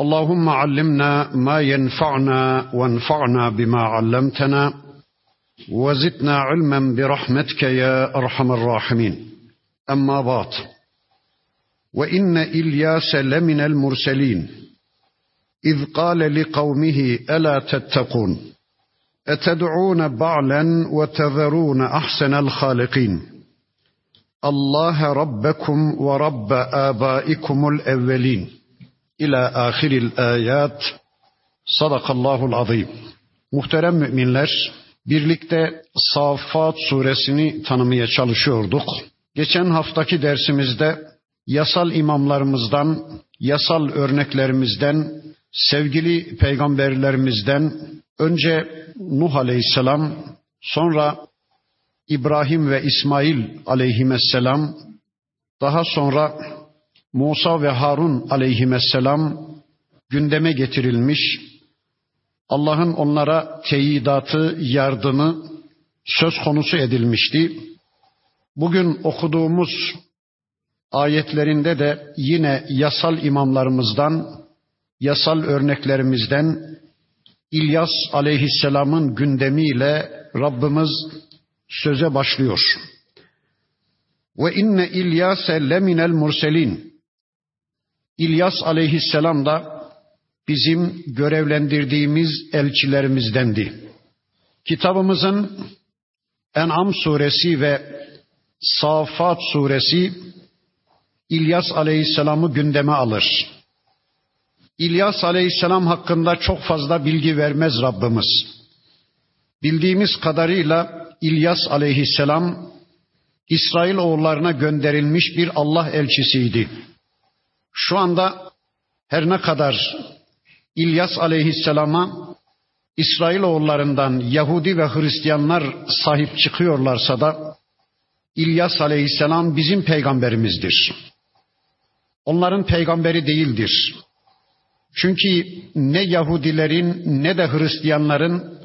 اللهم علمنا ما ينفعنا وانفعنا بما علمتنا وزدنا علما برحمتك يا أرحم الراحمين. أما بعد وإن إلياس لمن المرسلين إذ قال لقومه ألا تتقون؟ أتدعون بعلا وتذرون أحسن الخالقين؟ الله ربكم ورب آبائكم الأولين. İlâ ahiril ayat. Sadakallahul azim. Muhterem müminler, birlikte Saffat suresini tanımaya çalışıyorduk. Geçen haftaki dersimizde yasal imamlarımızdan, yasal örneklerimizden, sevgili peygamberlerimizden önce Nuh aleyhisselam, sonra İbrahim ve İsmail aleyhisselam, daha sonra Musa ve Harun aleyhisselam gündeme getirilmiş. Allah'ın onlara teyidatı, yardımı söz konusu edilmişti. Bugün okuduğumuz ayetlerinde de yine yasal imamlarımızdan, yasal örneklerimizden İlyas aleyhisselamın gündemiyle Rabbimiz söze başlıyor. Ve inne İlyase leminel murselin. İlyas aleyhisselam da bizim görevlendirdiğimiz elçilerimizdendi. Kitabımızın En'am suresi ve Safat suresi İlyas aleyhisselamı gündeme alır. İlyas aleyhisselam hakkında çok fazla bilgi vermez Rabbimiz. Bildiğimiz kadarıyla İlyas aleyhisselam İsrail oğullarına gönderilmiş bir Allah elçisiydi. Şu anda her ne kadar İlyas aleyhisselama İsrailoğullarından Yahudi ve Hristiyanlar sahip çıkıyorlarsa da İlyas aleyhisselam bizim peygamberimizdir. Onların peygamberi değildir. Çünkü ne Yahudilerin ne de Hristiyanların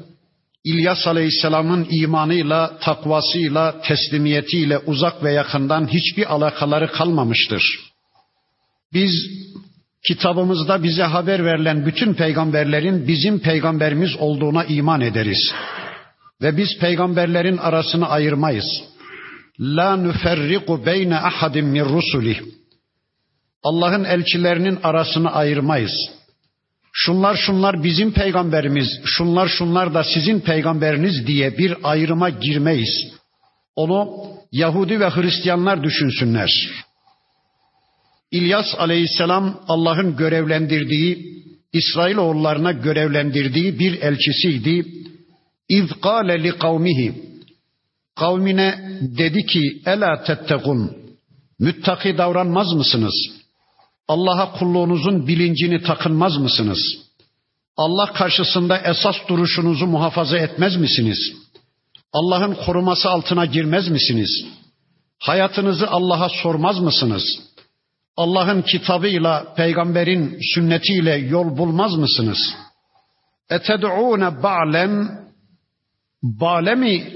İlyas Aleyhisselam'ın imanıyla, takvasıyla, teslimiyetiyle uzak ve yakından hiçbir alakaları kalmamıştır. Biz kitabımızda bize haber verilen bütün peygamberlerin bizim peygamberimiz olduğuna iman ederiz. Ve biz peygamberlerin arasını ayırmayız. La nüferriku beyne ahadim min rusulih. Allah'ın elçilerinin arasını ayırmayız. Şunlar şunlar bizim peygamberimiz, şunlar şunlar da sizin peygamberiniz diye bir ayrıma girmeyiz. Onu Yahudi ve Hristiyanlar düşünsünler. İlyas aleyhisselam Allah'ın görevlendirdiği, İsrailoğullarına görevlendirdiği bir elçisiydi. İz kâle li kavmihi. Kavmine dedi ki, Ela tettekun. Müttaki davranmaz mısınız? Allah'a kulluğunuzun bilincini takınmaz mısınız? Allah karşısında esas duruşunuzu muhafaza etmez misiniz? Allah'ın koruması altına girmez misiniz? Hayatınızı Allah'a sormaz mısınız?'' Allah'ın kitabıyla, peygamberin sünnetiyle yol bulmaz mısınız? Eted'ûne ba'len Bale mi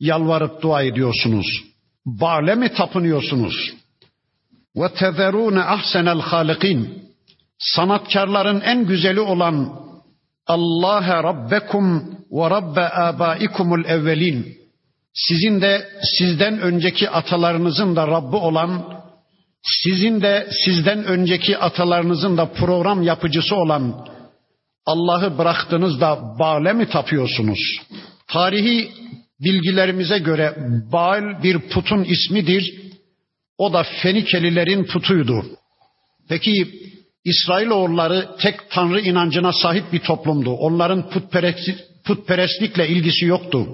yalvarıp dua ediyorsunuz? Bale mi tapınıyorsunuz? Ve tezerûne ahsenel halikin Sanatkarların en güzeli olan Allah'a Rabbekum ve Rabbe abaikumul evvelin sizin de sizden önceki atalarınızın da Rabbi olan sizin de sizden önceki atalarınızın da program yapıcısı olan Allah'ı bıraktınız da Baal'e mi tapıyorsunuz? Tarihi bilgilerimize göre Baal bir putun ismidir. O da Fenikelilerin putuydu. Peki İsrailoğulları tek tanrı inancına sahip bir toplumdu. Onların putperest, putperestlikle ilgisi yoktu.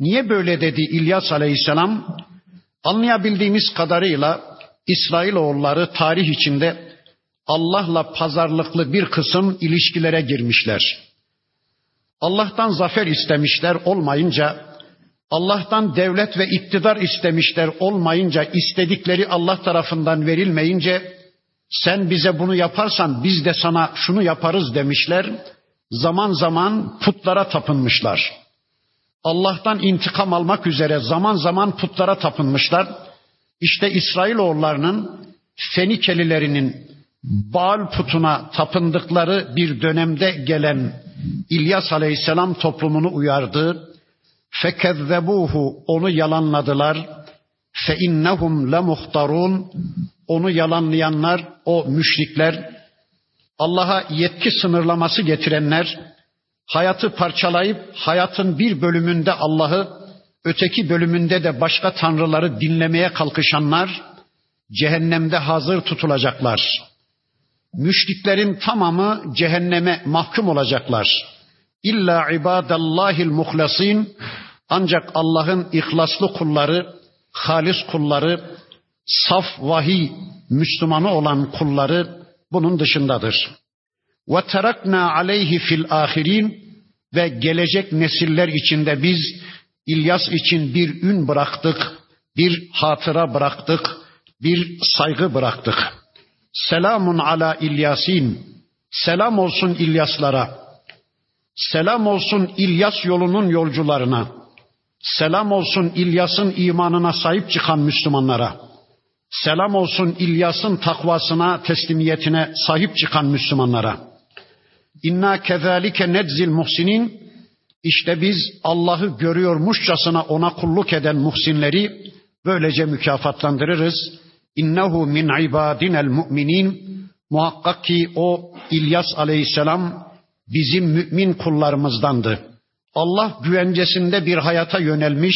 Niye böyle dedi İlyas Aleyhisselam? Anlayabildiğimiz kadarıyla İsrailoğulları tarih içinde Allah'la pazarlıklı bir kısım ilişkilere girmişler. Allah'tan zafer istemişler olmayınca, Allah'tan devlet ve iktidar istemişler olmayınca, istedikleri Allah tarafından verilmeyince, sen bize bunu yaparsan biz de sana şunu yaparız demişler. Zaman zaman putlara tapınmışlar. Allah'tan intikam almak üzere zaman zaman putlara tapınmışlar. İşte İsrailoğullarının Fenikelilerinin Baal putuna tapındıkları bir dönemde gelen İlyas Aleyhisselam toplumunu uyardı. Fekezzebuhu onu yalanladılar. Fe innehum lemuhtarun onu yalanlayanlar o müşrikler Allah'a yetki sınırlaması getirenler hayatı parçalayıp hayatın bir bölümünde Allah'ı öteki bölümünde de başka tanrıları dinlemeye kalkışanlar cehennemde hazır tutulacaklar. Müşriklerin tamamı cehenneme mahkum olacaklar. İlla ibadallahil muhlasin ancak Allah'ın ihlaslı kulları, halis kulları, saf vahiy Müslümanı olan kulları bunun dışındadır. Ve terakna aleyhi fil ahirin ve gelecek nesiller içinde biz İlyas için bir ün bıraktık, bir hatıra bıraktık, bir saygı bıraktık. Selamun ala İlyasin. Selam olsun İlyaslara. Selam olsun İlyas yolunun yolcularına. Selam olsun İlyas'ın imanına sahip çıkan Müslümanlara. Selam olsun İlyas'ın takvasına, teslimiyetine sahip çıkan Müslümanlara. İnna kezalike nedzil muhsinin işte biz Allah'ı görüyormuşçasına ona kulluk eden muhsinleri böylece mükafatlandırırız. İnnehu min ibadinel mu'minin muhakkak ki o İlyas aleyhisselam bizim mümin kullarımızdandı. Allah güvencesinde bir hayata yönelmiş,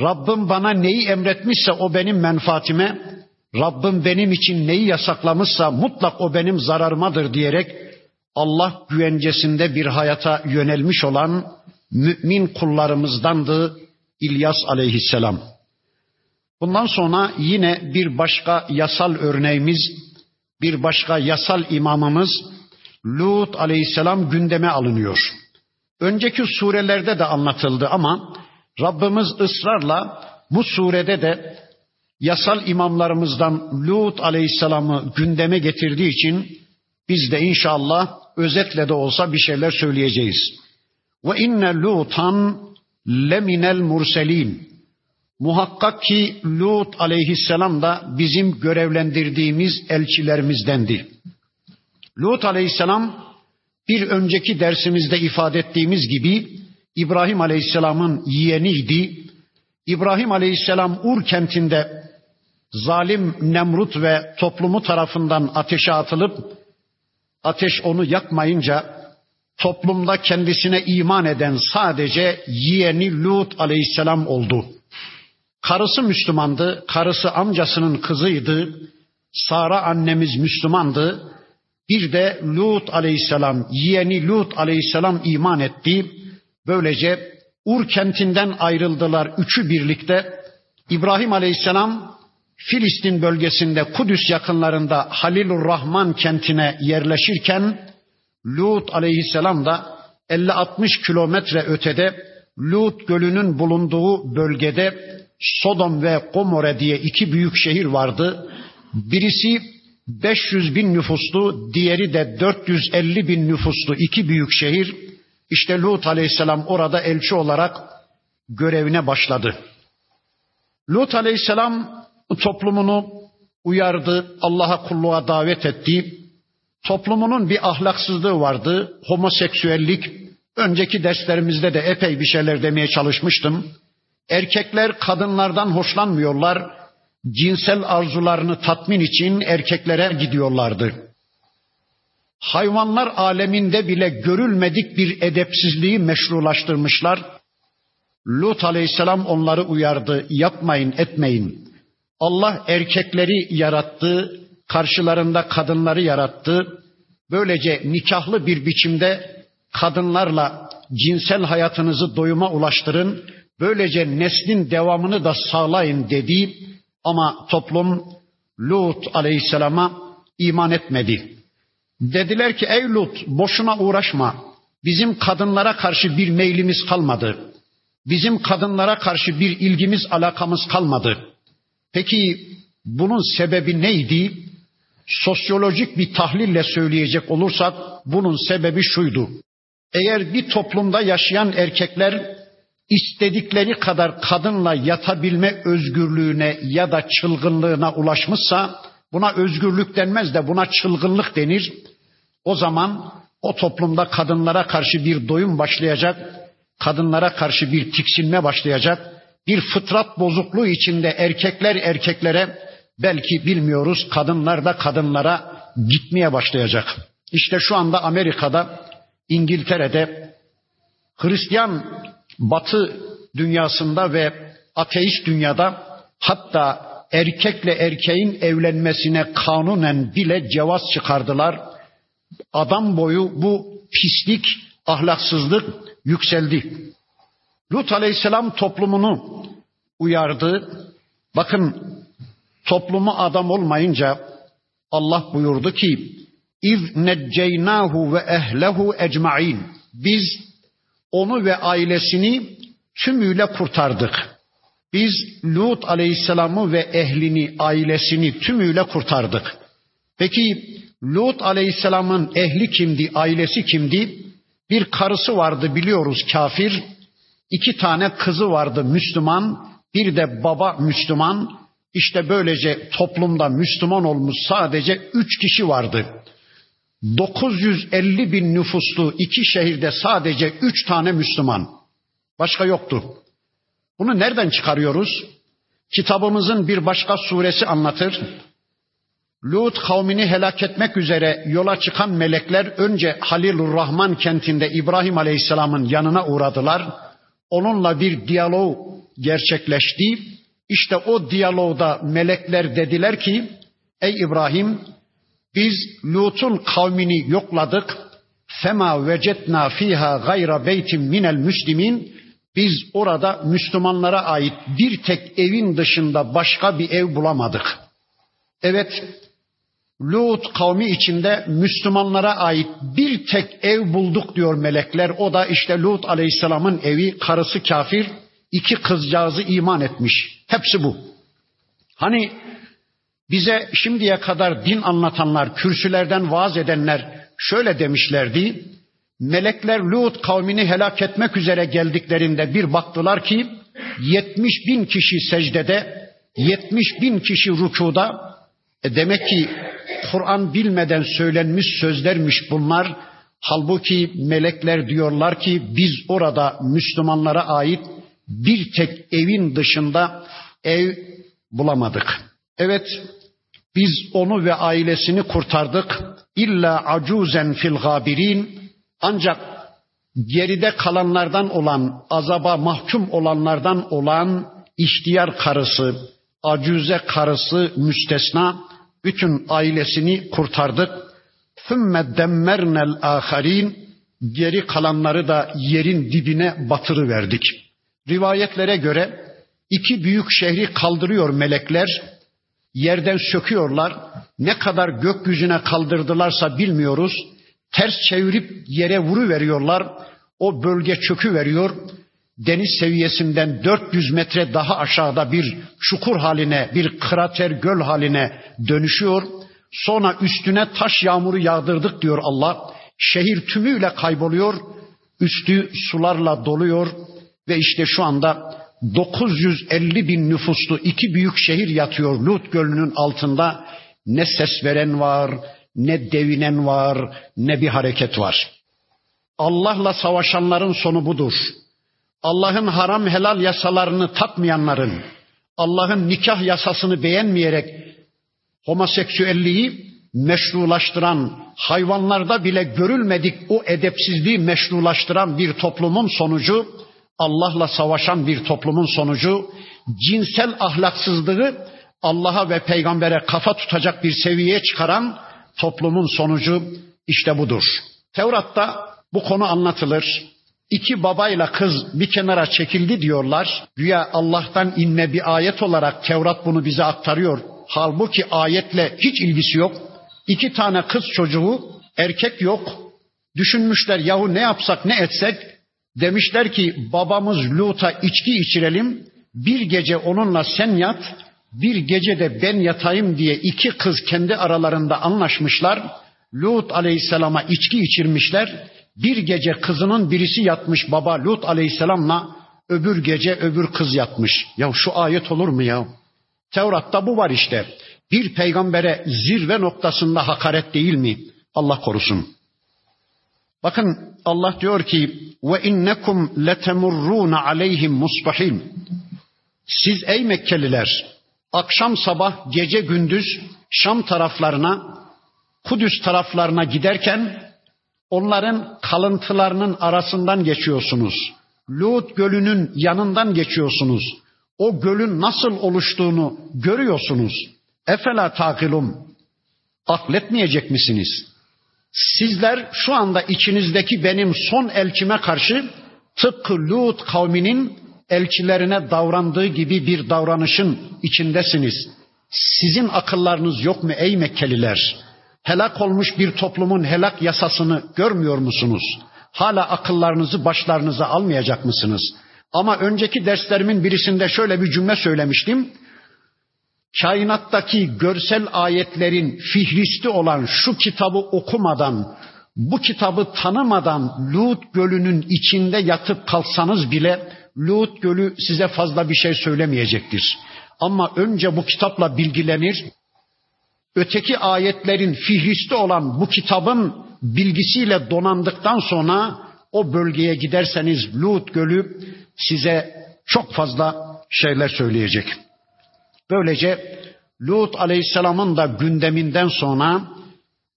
Rabbim bana neyi emretmişse o benim menfaatime, Rabbim benim için neyi yasaklamışsa mutlak o benim zararımadır diyerek Allah güvencesinde bir hayata yönelmiş olan mümin kullarımızdandı İlyas aleyhisselam. Bundan sonra yine bir başka yasal örneğimiz, bir başka yasal imamımız Lut aleyhisselam gündeme alınıyor. Önceki surelerde de anlatıldı ama Rabbimiz ısrarla bu surede de yasal imamlarımızdan Lut aleyhisselamı gündeme getirdiği için biz de inşallah özetle de olsa bir şeyler söyleyeceğiz. Ve inne Lutan leminel murselin. Muhakkak ki Lut aleyhisselam da bizim görevlendirdiğimiz elçilerimizdendi. Lut aleyhisselam bir önceki dersimizde ifade ettiğimiz gibi İbrahim aleyhisselamın yeğeniydi. İbrahim aleyhisselam Ur kentinde zalim Nemrut ve toplumu tarafından ateşe atılıp ateş onu yakmayınca toplumda kendisine iman eden sadece yeğeni Lut aleyhisselam oldu. Karısı Müslümandı, karısı amcasının kızıydı. Sara annemiz Müslümandı. Bir de Lut aleyhisselam, yeğeni Lut aleyhisselam iman etti. Böylece Ur kentinden ayrıldılar üçü birlikte. İbrahim aleyhisselam Filistin bölgesinde Kudüs yakınlarında Halilur Rahman kentine yerleşirken Lut aleyhisselam da 50-60 kilometre ötede Lut gölünün bulunduğu bölgede Sodom ve Gomorre diye iki büyük şehir vardı. Birisi 500 bin nüfuslu, diğeri de 450 bin nüfuslu iki büyük şehir. İşte Lut aleyhisselam orada elçi olarak görevine başladı. Lut aleyhisselam toplumunu uyardı, Allah'a kulluğa davet etti. Toplumunun bir ahlaksızlığı vardı, homoseksüellik. Önceki derslerimizde de epey bir şeyler demeye çalışmıştım. Erkekler kadınlardan hoşlanmıyorlar. Cinsel arzularını tatmin için erkeklere gidiyorlardı. Hayvanlar aleminde bile görülmedik bir edepsizliği meşrulaştırmışlar. Lut aleyhisselam onları uyardı. Yapmayın, etmeyin. Allah erkekleri yarattı, karşılarında kadınları yarattı. Böylece nikahlı bir biçimde kadınlarla cinsel hayatınızı doyuma ulaştırın. Böylece neslin devamını da sağlayın dedi. Ama toplum Lut aleyhisselama iman etmedi. Dediler ki ey Lut boşuna uğraşma. Bizim kadınlara karşı bir meylimiz kalmadı. Bizim kadınlara karşı bir ilgimiz, alakamız kalmadı. Peki bunun sebebi neydi? Sosyolojik bir tahlille söyleyecek olursak bunun sebebi şuydu. Eğer bir toplumda yaşayan erkekler istedikleri kadar kadınla yatabilme özgürlüğüne ya da çılgınlığına ulaşmışsa buna özgürlük denmez de buna çılgınlık denir. O zaman o toplumda kadınlara karşı bir doyum başlayacak, kadınlara karşı bir tiksinme başlayacak, bir fıtrat bozukluğu içinde erkekler erkeklere belki bilmiyoruz kadınlar da kadınlara gitmeye başlayacak. İşte şu anda Amerika'da, İngiltere'de Hristiyan Batı dünyasında ve ateist dünyada hatta erkekle erkeğin evlenmesine kanunen bile cevaz çıkardılar. Adam boyu bu pislik, ahlaksızlık yükseldi. Lut aleyhisselam toplumunu uyardı. Bakın toplumu adam olmayınca Allah buyurdu ki İz necceynahu ve ehlehu ecmain. Biz onu ve ailesini tümüyle kurtardık. Biz Lut aleyhisselamı ve ehlini, ailesini tümüyle kurtardık. Peki Lut aleyhisselamın ehli kimdi, ailesi kimdi? Bir karısı vardı biliyoruz kafir. İki tane kızı vardı Müslüman. Bir de baba Müslüman. İşte böylece toplumda Müslüman olmuş sadece üç kişi vardı. 950 bin nüfuslu iki şehirde sadece üç tane Müslüman. Başka yoktu. Bunu nereden çıkarıyoruz? Kitabımızın bir başka suresi anlatır. Lut kavmini helak etmek üzere yola çıkan melekler önce Halilur Rahman kentinde İbrahim Aleyhisselam'ın yanına uğradılar. Onunla bir diyalog gerçekleşti. İşte o diyalogda melekler dediler ki, ey İbrahim biz Lut'un kavmini yokladık. Fema vecetna fiha gayra beytin minel müslimin. Biz orada Müslümanlara ait bir tek evin dışında başka bir ev bulamadık. Evet, Lut kavmi içinde Müslümanlara ait bir tek ev bulduk diyor melekler. O da işte Lut aleyhisselamın evi, karısı kafir, iki kızcağızı iman etmiş. Hepsi bu. Hani bize şimdiye kadar din anlatanlar, kürsülerden vaaz edenler şöyle demişlerdi. Melekler Lut kavmini helak etmek üzere geldiklerinde bir baktılar ki 70 bin kişi secdede, 70 bin kişi rükuda. E demek ki Kur'an bilmeden söylenmiş sözlermiş bunlar. Halbuki melekler diyorlar ki biz orada Müslümanlara ait bir tek evin dışında ev bulamadık. Evet biz onu ve ailesini kurtardık. İlla acuzen fil gabirin. Ancak geride kalanlardan olan, azaba mahkum olanlardan olan ihtiyar karısı, acuze karısı müstesna bütün ailesini kurtardık. Thümme demmernel aharin geri kalanları da yerin dibine batırıverdik. Rivayetlere göre iki büyük şehri kaldırıyor melekler yerden söküyorlar. Ne kadar gökyüzüne kaldırdılarsa bilmiyoruz. Ters çevirip yere vuru veriyorlar. O bölge çökü veriyor. Deniz seviyesinden 400 metre daha aşağıda bir çukur haline, bir krater göl haline dönüşüyor. Sonra üstüne taş yağmuru yağdırdık diyor Allah. Şehir tümüyle kayboluyor. Üstü sularla doluyor ve işte şu anda 950 bin nüfuslu iki büyük şehir yatıyor Lut Gölü'nün altında. Ne ses veren var, ne devinen var, ne bir hareket var. Allah'la savaşanların sonu budur. Allah'ın haram helal yasalarını takmayanların, Allah'ın nikah yasasını beğenmeyerek homoseksüelliği meşrulaştıran, hayvanlarda bile görülmedik o edepsizliği meşrulaştıran bir toplumun sonucu Allah'la savaşan bir toplumun sonucu cinsel ahlaksızlığı Allah'a ve peygambere kafa tutacak bir seviyeye çıkaran toplumun sonucu işte budur. Tevrat'ta bu konu anlatılır. İki babayla kız bir kenara çekildi diyorlar. Güya Allah'tan inme bir ayet olarak Tevrat bunu bize aktarıyor. Halbuki ayetle hiç ilgisi yok. İki tane kız çocuğu, erkek yok. Düşünmüşler yahu ne yapsak ne etsek demişler ki babamız Lut'a içki içirelim bir gece onunla sen yat bir gece de ben yatayım diye iki kız kendi aralarında anlaşmışlar. Lut aleyhisselama içki içirmişler. Bir gece kızının birisi yatmış baba Lut aleyhisselamla öbür gece öbür kız yatmış. Ya şu ayet olur mu ya? Tevrat'ta bu var işte. Bir peygambere zirve noktasında hakaret değil mi? Allah korusun. Bakın Allah diyor ki ve innekum letemurrun aleyhim musbahin. Siz ey Mekkeliler akşam sabah gece gündüz Şam taraflarına Kudüs taraflarına giderken onların kalıntılarının arasından geçiyorsunuz. Lut gölünün yanından geçiyorsunuz. O gölün nasıl oluştuğunu görüyorsunuz. Efela takilum. Akletmeyecek misiniz? Sizler şu anda içinizdeki benim son elçime karşı tıpkı Lut kavminin elçilerine davrandığı gibi bir davranışın içindesiniz. Sizin akıllarınız yok mu ey Mekkeliler? Helak olmuş bir toplumun helak yasasını görmüyor musunuz? Hala akıllarınızı başlarınıza almayacak mısınız? Ama önceki derslerimin birisinde şöyle bir cümle söylemiştim. Kainattaki görsel ayetlerin fihristi olan şu kitabı okumadan, bu kitabı tanımadan Lut Gölü'nün içinde yatıp kalsanız bile Lut Gölü size fazla bir şey söylemeyecektir. Ama önce bu kitapla bilgilenir, öteki ayetlerin fihristi olan bu kitabın bilgisiyle donandıktan sonra o bölgeye giderseniz Lut Gölü size çok fazla şeyler söyleyecek. Böylece Lut Aleyhisselam'ın da gündeminden sonra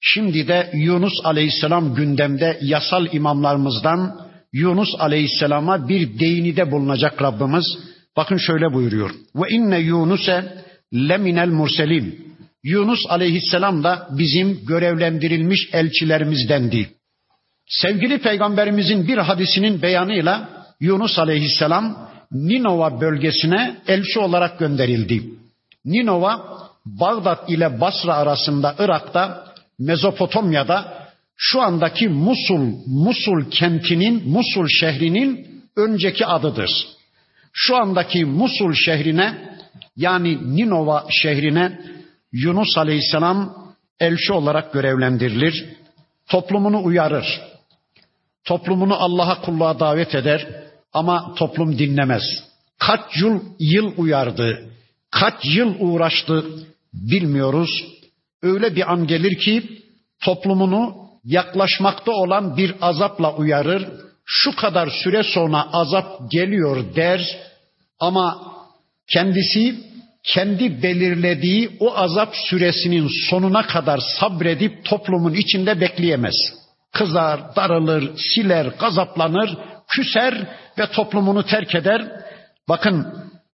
şimdi de Yunus Aleyhisselam gündemde yasal imamlarımızdan Yunus Aleyhisselam'a bir değinide bulunacak Rabbimiz. Bakın şöyle buyuruyor. Ve inne Yunus'e leminel murselin. Yunus Aleyhisselam da bizim görevlendirilmiş elçilerimizdendi. Sevgili peygamberimizin bir hadisinin beyanıyla Yunus Aleyhisselam Ninova bölgesine elçi olarak gönderildi. Ninova Bağdat ile Basra arasında Irak'ta Mezopotamya'da şu andaki Musul, Musul kentinin, Musul şehrinin önceki adıdır. Şu andaki Musul şehrine yani Ninova şehrine Yunus Aleyhisselam elçi olarak görevlendirilir. Toplumunu uyarır. Toplumunu Allah'a kulluğa davet eder ama toplum dinlemez. Kaç yıl yıl uyardı, kaç yıl uğraştı bilmiyoruz. Öyle bir an gelir ki toplumunu yaklaşmakta olan bir azapla uyarır. Şu kadar süre sonra azap geliyor der ama kendisi kendi belirlediği o azap süresinin sonuna kadar sabredip toplumun içinde bekleyemez. Kızar, darılır, siler, gazaplanır, küser ve toplumunu terk eder. Bakın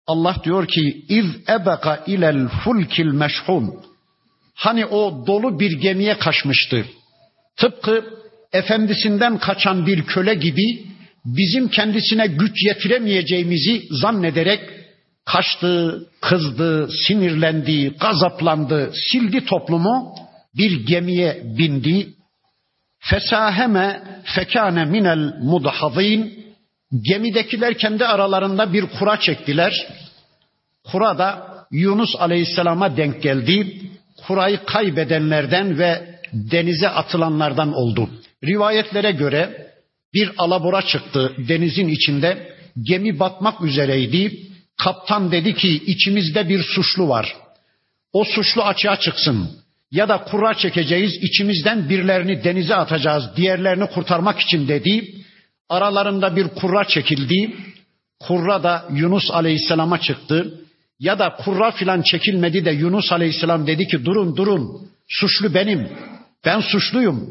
Allah diyor ki iz ebeka ilel fulkil meşhun. Hani o dolu bir gemiye kaçmıştı. Tıpkı efendisinden kaçan bir köle gibi bizim kendisine güç yetiremeyeceğimizi zannederek kaçtı, kızdı, sinirlendi, gazaplandı, sildi toplumu, bir gemiye bindi. Fesaheme fekane minel mudhazin. Gemidekiler kendi aralarında bir kura çektiler. Kura da Yunus Aleyhisselam'a denk geldi. Kurayı kaybedenlerden ve denize atılanlardan oldu. Rivayetlere göre bir alabora çıktı denizin içinde. Gemi batmak üzereydi. Kaptan dedi ki içimizde bir suçlu var. O suçlu açığa çıksın. Ya da kura çekeceğiz, içimizden birilerini denize atacağız, diğerlerini kurtarmak için dedi. Aralarında bir kurra çekildi. Kurra da Yunus Aleyhisselam'a çıktı. Ya da kurra filan çekilmedi de Yunus Aleyhisselam dedi ki durun durun suçlu benim. Ben suçluyum.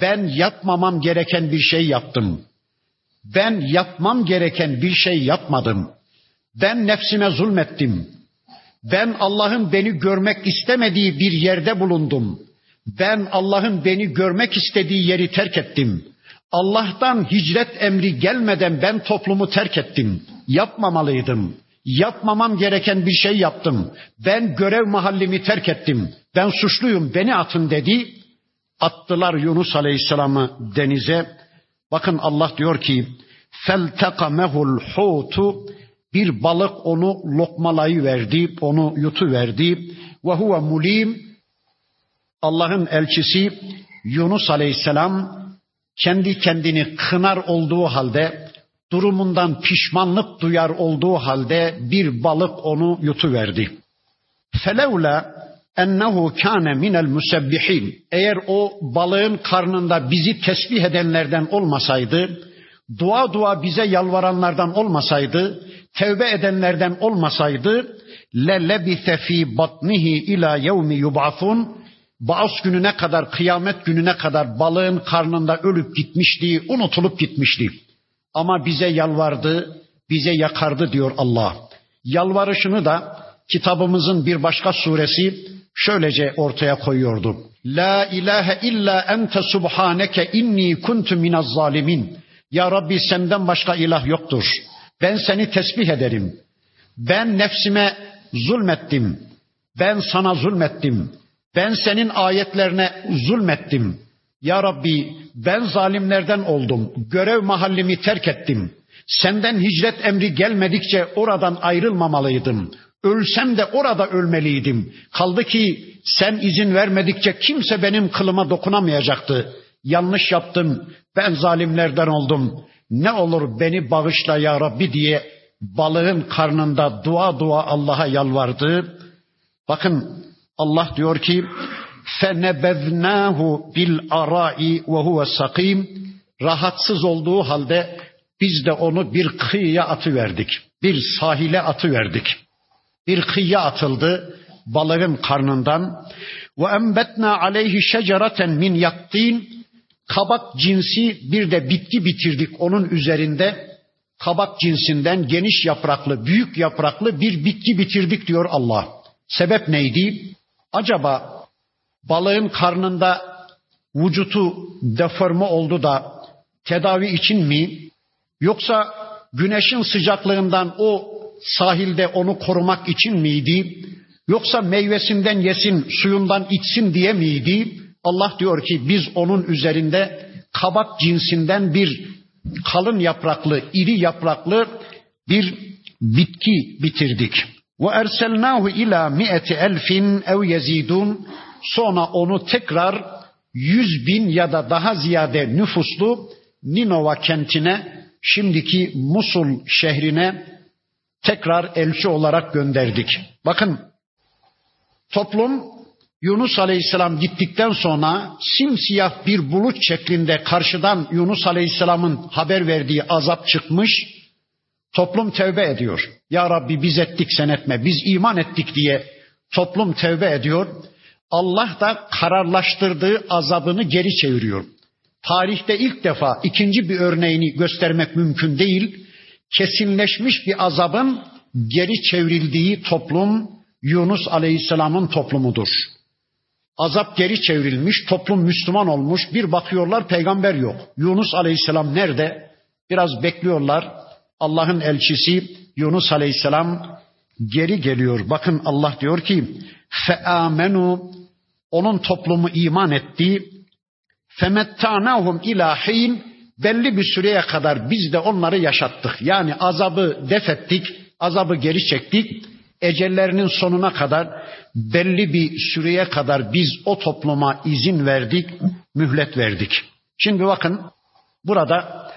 Ben yapmamam gereken bir şey yaptım. Ben yapmam gereken bir şey yapmadım. Ben nefsime zulmettim. Ben Allah'ın beni görmek istemediği bir yerde bulundum. Ben Allah'ın beni görmek istediği yeri terk ettim. Allah'tan hicret emri gelmeden ben toplumu terk ettim. Yapmamalıydım. Yapmamam gereken bir şey yaptım. Ben görev mahallimi terk ettim. Ben suçluyum, beni atın dedi. Attılar Yunus Aleyhisselam'ı denize. Bakın Allah diyor ki feltekamehul hutu bir balık onu lokmalayı verdi, onu yutu verdi. Ve huve mulim Allah'ın elçisi Yunus Aleyhisselam kendi kendini kınar olduğu halde, durumundan pişmanlık duyar olduğu halde bir balık onu yutuverdi. Felevla ennehu kâne minel musebbihin. Eğer o balığın karnında bizi tesbih edenlerden olmasaydı, dua dua bize yalvaranlardan olmasaydı, tevbe edenlerden olmasaydı, le lebise fi batnihi ila yevmi yub'afun Baas gününe kadar, kıyamet gününe kadar balığın karnında ölüp gitmişti, unutulup gitmişti. Ama bize yalvardı, bize yakardı diyor Allah. Yalvarışını da kitabımızın bir başka suresi şöylece ortaya koyuyordu. La ilahe illa ente subhaneke inni kuntu minaz zalimin. Ya Rabbi senden başka ilah yoktur. Ben seni tesbih ederim. Ben nefsime zulmettim. Ben sana zulmettim. Ben senin ayetlerine zulmettim. Ya Rabbi ben zalimlerden oldum. Görev mahallimi terk ettim. Senden hicret emri gelmedikçe oradan ayrılmamalıydım. Ölsem de orada ölmeliydim. Kaldı ki sen izin vermedikçe kimse benim kılıma dokunamayacaktı. Yanlış yaptım. Ben zalimlerden oldum. Ne olur beni bağışla ya Rabbi diye balığın karnında dua dua Allah'a yalvardı. Bakın Allah diyor ki arai ve huve sakim rahatsız olduğu halde biz de onu bir kıyıya atıverdik. Bir sahile atıverdik. Bir kıyıya atıldı balığın karnından embetna aleyhi şecereten min yaktin kabak cinsi bir de bitki bitirdik onun üzerinde kabak cinsinden geniş yapraklı, büyük yapraklı bir bitki bitirdik diyor Allah. Sebep neydi? Acaba balığın karnında vücutu deforme oldu da tedavi için mi? Yoksa güneşin sıcaklığından o sahilde onu korumak için miydi? Yoksa meyvesinden yesin, suyundan içsin diye miydi? Allah diyor ki biz onun üzerinde kabak cinsinden bir kalın yapraklı, iri yapraklı bir bitki bitirdik. Ve erselnahu ila mi'eti elfin ev yezidun. Sonra onu tekrar yüz bin ya da daha ziyade nüfuslu Ninova kentine, şimdiki Musul şehrine tekrar elçi olarak gönderdik. Bakın toplum Yunus Aleyhisselam gittikten sonra simsiyah bir bulut şeklinde karşıdan Yunus Aleyhisselam'ın haber verdiği azap çıkmış Toplum tevbe ediyor. Ya Rabbi biz ettik sen etme. Biz iman ettik diye toplum tevbe ediyor. Allah da kararlaştırdığı azabını geri çeviriyor. Tarihte ilk defa ikinci bir örneğini göstermek mümkün değil. Kesinleşmiş bir azabın geri çevrildiği toplum Yunus Aleyhisselam'ın toplumudur. Azap geri çevrilmiş, toplum Müslüman olmuş. Bir bakıyorlar peygamber yok. Yunus Aleyhisselam nerede? Biraz bekliyorlar. Allah'ın elçisi Yunus Aleyhisselam geri geliyor. Bakın Allah diyor ki feamenu onun toplumu iman etti. Femettanahum ilahin belli bir süreye kadar biz de onları yaşattık. Yani azabı defettik, azabı geri çektik. Ecellerinin sonuna kadar belli bir süreye kadar biz o topluma izin verdik, mühlet verdik. Şimdi bakın burada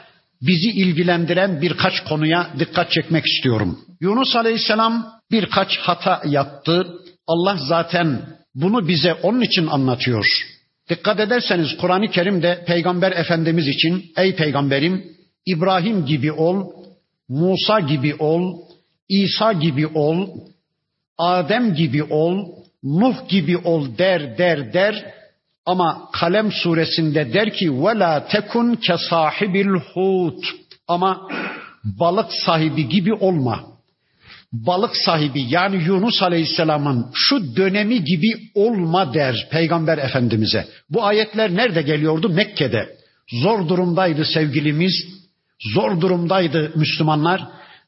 bizi ilgilendiren birkaç konuya dikkat çekmek istiyorum. Yunus Aleyhisselam birkaç hata yaptı. Allah zaten bunu bize onun için anlatıyor. Dikkat ederseniz Kur'an-ı Kerim'de Peygamber Efendimiz için ey peygamberim İbrahim gibi ol, Musa gibi ol, İsa gibi ol, Adem gibi ol, Nuh gibi ol der der der ama Kalem suresinde der ki ve la tekun ke sahibil hut ama balık sahibi gibi olma. Balık sahibi yani Yunus Aleyhisselam'ın şu dönemi gibi olma der Peygamber Efendimiz'e. Bu ayetler nerede geliyordu? Mekke'de. Zor durumdaydı sevgilimiz, zor durumdaydı Müslümanlar.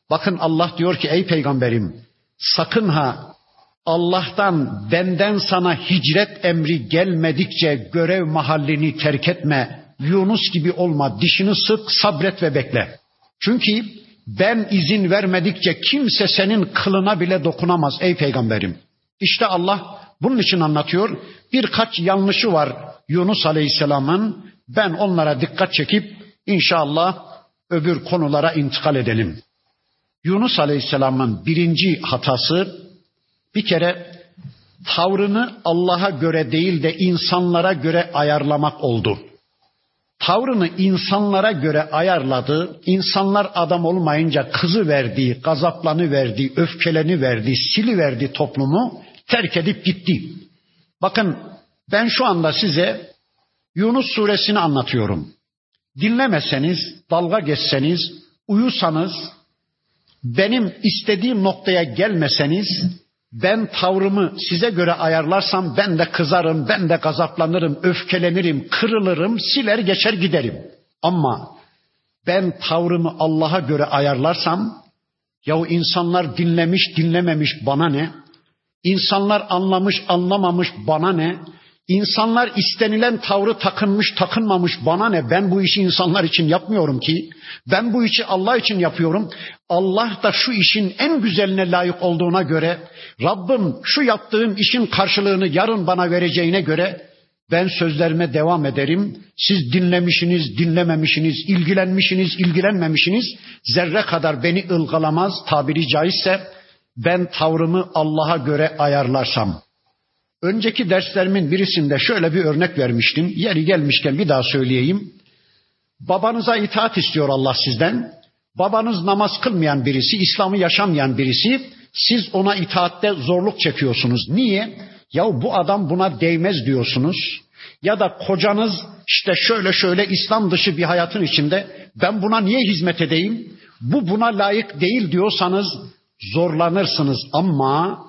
Bakın Allah diyor ki ey peygamberim sakın ha Allah'tan benden sana hicret emri gelmedikçe görev mahallini terk etme. Yunus gibi olma, dişini sık, sabret ve bekle. Çünkü ben izin vermedikçe kimse senin kılına bile dokunamaz ey peygamberim. İşte Allah bunun için anlatıyor. Birkaç yanlışı var Yunus Aleyhisselam'ın. Ben onlara dikkat çekip inşallah öbür konulara intikal edelim. Yunus Aleyhisselam'ın birinci hatası bir kere tavrını Allah'a göre değil de insanlara göre ayarlamak oldu. Tavrını insanlara göre ayarladı. İnsanlar adam olmayınca kızı verdi, gazaplanı verdi, öfkeleni verdi, sili verdi toplumu, terk edip gitti. Bakın ben şu anda size Yunus suresini anlatıyorum. Dinlemeseniz, dalga geçseniz, uyusanız, benim istediğim noktaya gelmeseniz ben tavrımı size göre ayarlarsam ben de kızarım, ben de gazaplanırım, öfkelenirim, kırılırım, siler geçer giderim. Ama ben tavrımı Allah'a göre ayarlarsam yahu insanlar dinlemiş dinlememiş bana ne? İnsanlar anlamış anlamamış bana ne? İnsanlar istenilen tavrı takınmış takınmamış bana ne? Ben bu işi insanlar için yapmıyorum ki. Ben bu işi Allah için yapıyorum. Allah da şu işin en güzeline layık olduğuna göre Rabbim şu yaptığım işin karşılığını yarın bana vereceğine göre ben sözlerime devam ederim. Siz dinlemişsiniz, dinlememişsiniz, ilgilenmişsiniz, ilgilenmemişsiniz. Zerre kadar beni ılgalamaz tabiri caizse ben tavrımı Allah'a göre ayarlarsam. Önceki derslerimin birisinde şöyle bir örnek vermiştim. Yeri gelmişken bir daha söyleyeyim. Babanıza itaat istiyor Allah sizden. Babanız namaz kılmayan birisi, İslam'ı yaşamayan birisi. Siz ona itaatte zorluk çekiyorsunuz. Niye? Ya bu adam buna değmez diyorsunuz. Ya da kocanız işte şöyle şöyle İslam dışı bir hayatın içinde ben buna niye hizmet edeyim? Bu buna layık değil diyorsanız zorlanırsınız ama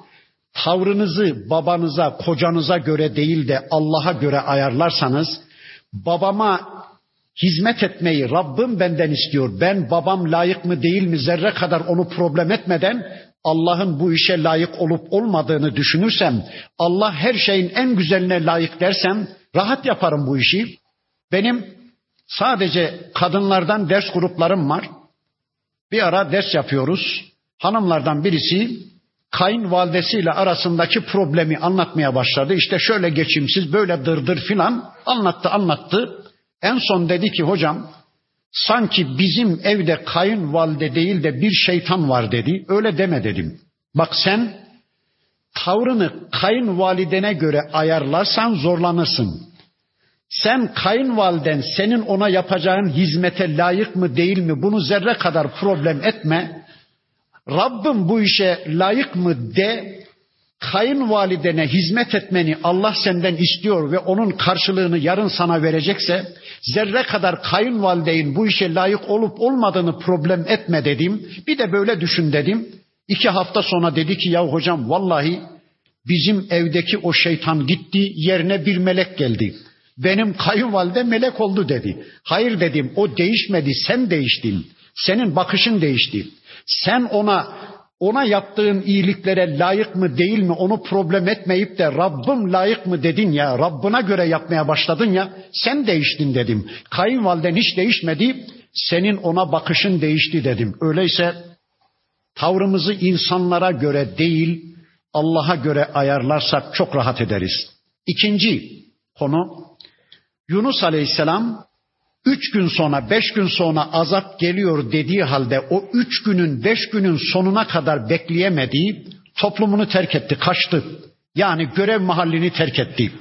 tavrınızı babanıza, kocanıza göre değil de Allah'a göre ayarlarsanız babama hizmet etmeyi Rabbim benden istiyor. Ben babam layık mı değil mi zerre kadar onu problem etmeden Allah'ın bu işe layık olup olmadığını düşünürsem, Allah her şeyin en güzeline layık dersem rahat yaparım bu işi. Benim sadece kadınlardan ders gruplarım var. Bir ara ders yapıyoruz. Hanımlardan birisi kayınvalidesiyle arasındaki problemi anlatmaya başladı. İşte şöyle geçimsiz, böyle dırdır filan anlattı anlattı. En son dedi ki hocam sanki bizim evde kayınvalide değil de bir şeytan var dedi. Öyle deme dedim. Bak sen tavrını kayınvalidene göre ayarlarsan zorlanırsın. Sen kayınvaliden senin ona yapacağın hizmete layık mı değil mi bunu zerre kadar problem etme. Rabbim bu işe layık mı de kayınvalidene hizmet etmeni Allah senden istiyor ve onun karşılığını yarın sana verecekse zerre kadar kayınvalideyin bu işe layık olup olmadığını problem etme dedim. Bir de böyle düşün dedim. İki hafta sonra dedi ki ya hocam vallahi bizim evdeki o şeytan gitti yerine bir melek geldi. Benim kayınvalide melek oldu dedi. Hayır dedim o değişmedi sen değiştin. Senin bakışın değişti. Sen ona ona yaptığın iyiliklere layık mı değil mi onu problem etmeyip de Rabbim layık mı dedin ya Rabbına göre yapmaya başladın ya sen değiştin dedim. Kayınvaliden hiç değişmedi senin ona bakışın değişti dedim. Öyleyse tavrımızı insanlara göre değil Allah'a göre ayarlarsak çok rahat ederiz. İkinci konu Yunus Aleyhisselam üç gün sonra, beş gün sonra azap geliyor dediği halde o üç günün, beş günün sonuna kadar bekleyemediği toplumunu terk etti, kaçtı. Yani görev mahallini terk etti.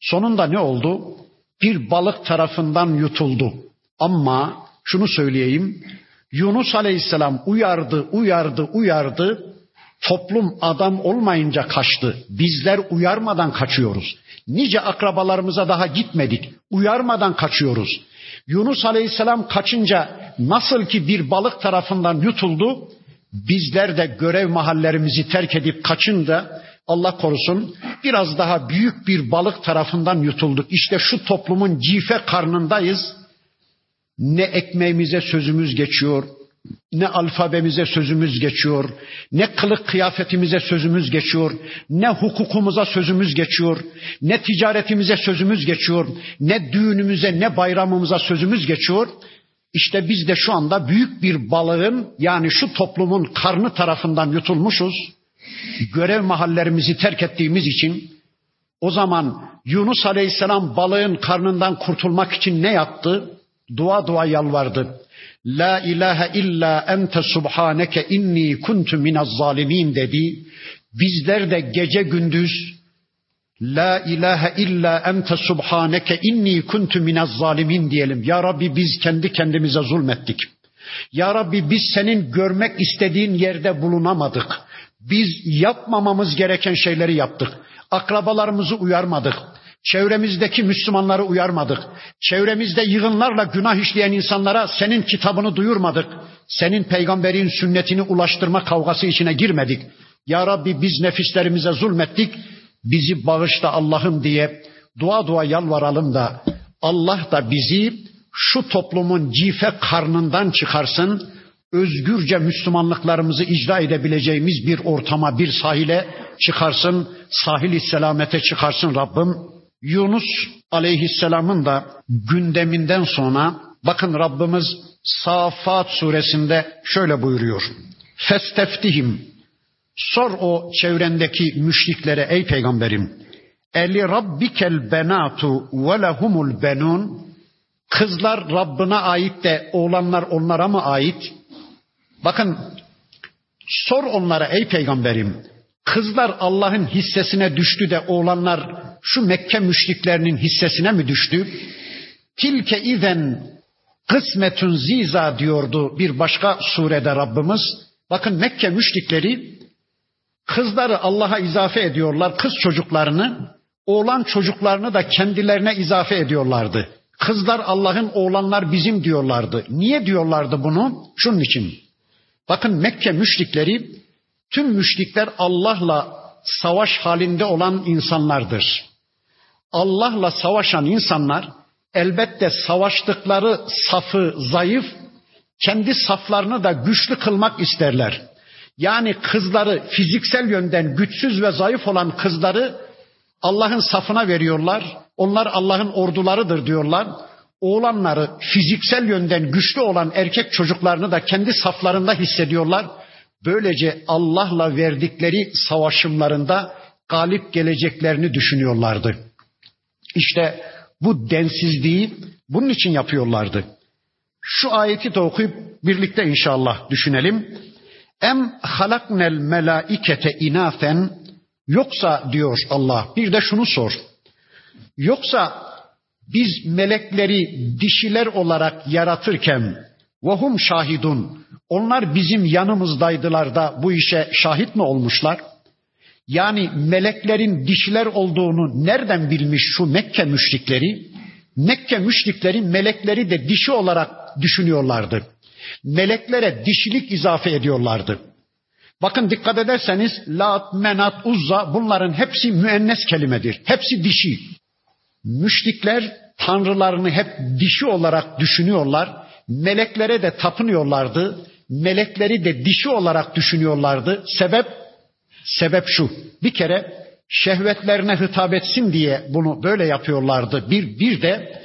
Sonunda ne oldu? Bir balık tarafından yutuldu. Ama şunu söyleyeyim. Yunus Aleyhisselam uyardı, uyardı, uyardı. Toplum adam olmayınca kaçtı. Bizler uyarmadan kaçıyoruz. Nice akrabalarımıza daha gitmedik. Uyarmadan kaçıyoruz. Yunus Aleyhisselam kaçınca nasıl ki bir balık tarafından yutuldu, bizler de görev mahallerimizi terk edip kaçınca Allah korusun biraz daha büyük bir balık tarafından yutulduk. İşte şu toplumun cife karnındayız. Ne ekmeğimize sözümüz geçiyor, ne alfabemize sözümüz geçiyor, ne kılık kıyafetimize sözümüz geçiyor, ne hukukumuza sözümüz geçiyor, ne ticaretimize sözümüz geçiyor, ne düğünümüze, ne bayramımıza sözümüz geçiyor. İşte biz de şu anda büyük bir balığın yani şu toplumun karnı tarafından yutulmuşuz. Görev mahallerimizi terk ettiğimiz için o zaman Yunus Aleyhisselam balığın karnından kurtulmak için ne yaptı? Dua dua yalvardı. La ilahe illa ente subhaneke inni kuntu minez zalimin dedi. Bizler de gece gündüz La ilahe illa ente subhaneke inni kuntu minez zalimin diyelim. Ya Rabbi biz kendi kendimize zulmettik. Ya Rabbi biz senin görmek istediğin yerde bulunamadık. Biz yapmamamız gereken şeyleri yaptık. Akrabalarımızı uyarmadık. Çevremizdeki Müslümanları uyarmadık. Çevremizde yığınlarla günah işleyen insanlara senin kitabını duyurmadık. Senin peygamberin sünnetini ulaştırma kavgası içine girmedik. Ya Rabbi biz nefislerimize zulmettik. Bizi bağışla Allah'ım diye dua dua yalvaralım da Allah da bizi şu toplumun cife karnından çıkarsın. Özgürce Müslümanlıklarımızı icra edebileceğimiz bir ortama, bir sahile çıkarsın. Sahil selamete çıkarsın Rabbim. Yunus aleyhisselamın da gündeminden sonra bakın Rabbimiz Safat suresinde şöyle buyuruyor. Festeftihim sor o çevrendeki müşriklere ey peygamberim. Eli rabbikel benatu ve lehumul benun kızlar Rabbine ait de oğlanlar onlara mı ait? Bakın sor onlara ey peygamberim Kızlar Allah'ın hissesine düştü de oğlanlar şu Mekke müşriklerinin hissesine mi düştü? Tilke izen kısmetun ziza diyordu bir başka surede Rabbimiz. Bakın Mekke müşrikleri kızları Allah'a izafe ediyorlar, kız çocuklarını, oğlan çocuklarını da kendilerine izafe ediyorlardı. Kızlar Allah'ın, oğlanlar bizim diyorlardı. Niye diyorlardı bunu? Şunun için. Bakın Mekke müşrikleri Tüm müşrikler Allah'la savaş halinde olan insanlardır. Allah'la savaşan insanlar elbette savaştıkları safı zayıf, kendi saflarını da güçlü kılmak isterler. Yani kızları fiziksel yönden güçsüz ve zayıf olan kızları Allah'ın safına veriyorlar. Onlar Allah'ın ordularıdır diyorlar. Oğlanları fiziksel yönden güçlü olan erkek çocuklarını da kendi saflarında hissediyorlar Böylece Allah'la verdikleri savaşımlarında galip geleceklerini düşünüyorlardı. İşte bu densizliği bunun için yapıyorlardı. Şu ayeti de okuyup birlikte inşallah düşünelim. Em halaknel melaikete inafen yoksa diyor Allah bir de şunu sor. Yoksa biz melekleri dişiler olarak yaratırken vahum şahidun onlar bizim yanımızdaydılar da bu işe şahit mi olmuşlar? Yani meleklerin dişiler olduğunu nereden bilmiş şu Mekke müşrikleri? Mekke müşrikleri melekleri de dişi olarak düşünüyorlardı. Meleklere dişilik izafe ediyorlardı. Bakın dikkat ederseniz Lat, Menat, Uzza bunların hepsi müennes kelimedir. Hepsi dişi. Müşrikler tanrılarını hep dişi olarak düşünüyorlar. Meleklere de tapınıyorlardı melekleri de dişi olarak düşünüyorlardı. Sebep sebep şu. Bir kere şehvetlerine hitap etsin diye bunu böyle yapıyorlardı. Bir bir de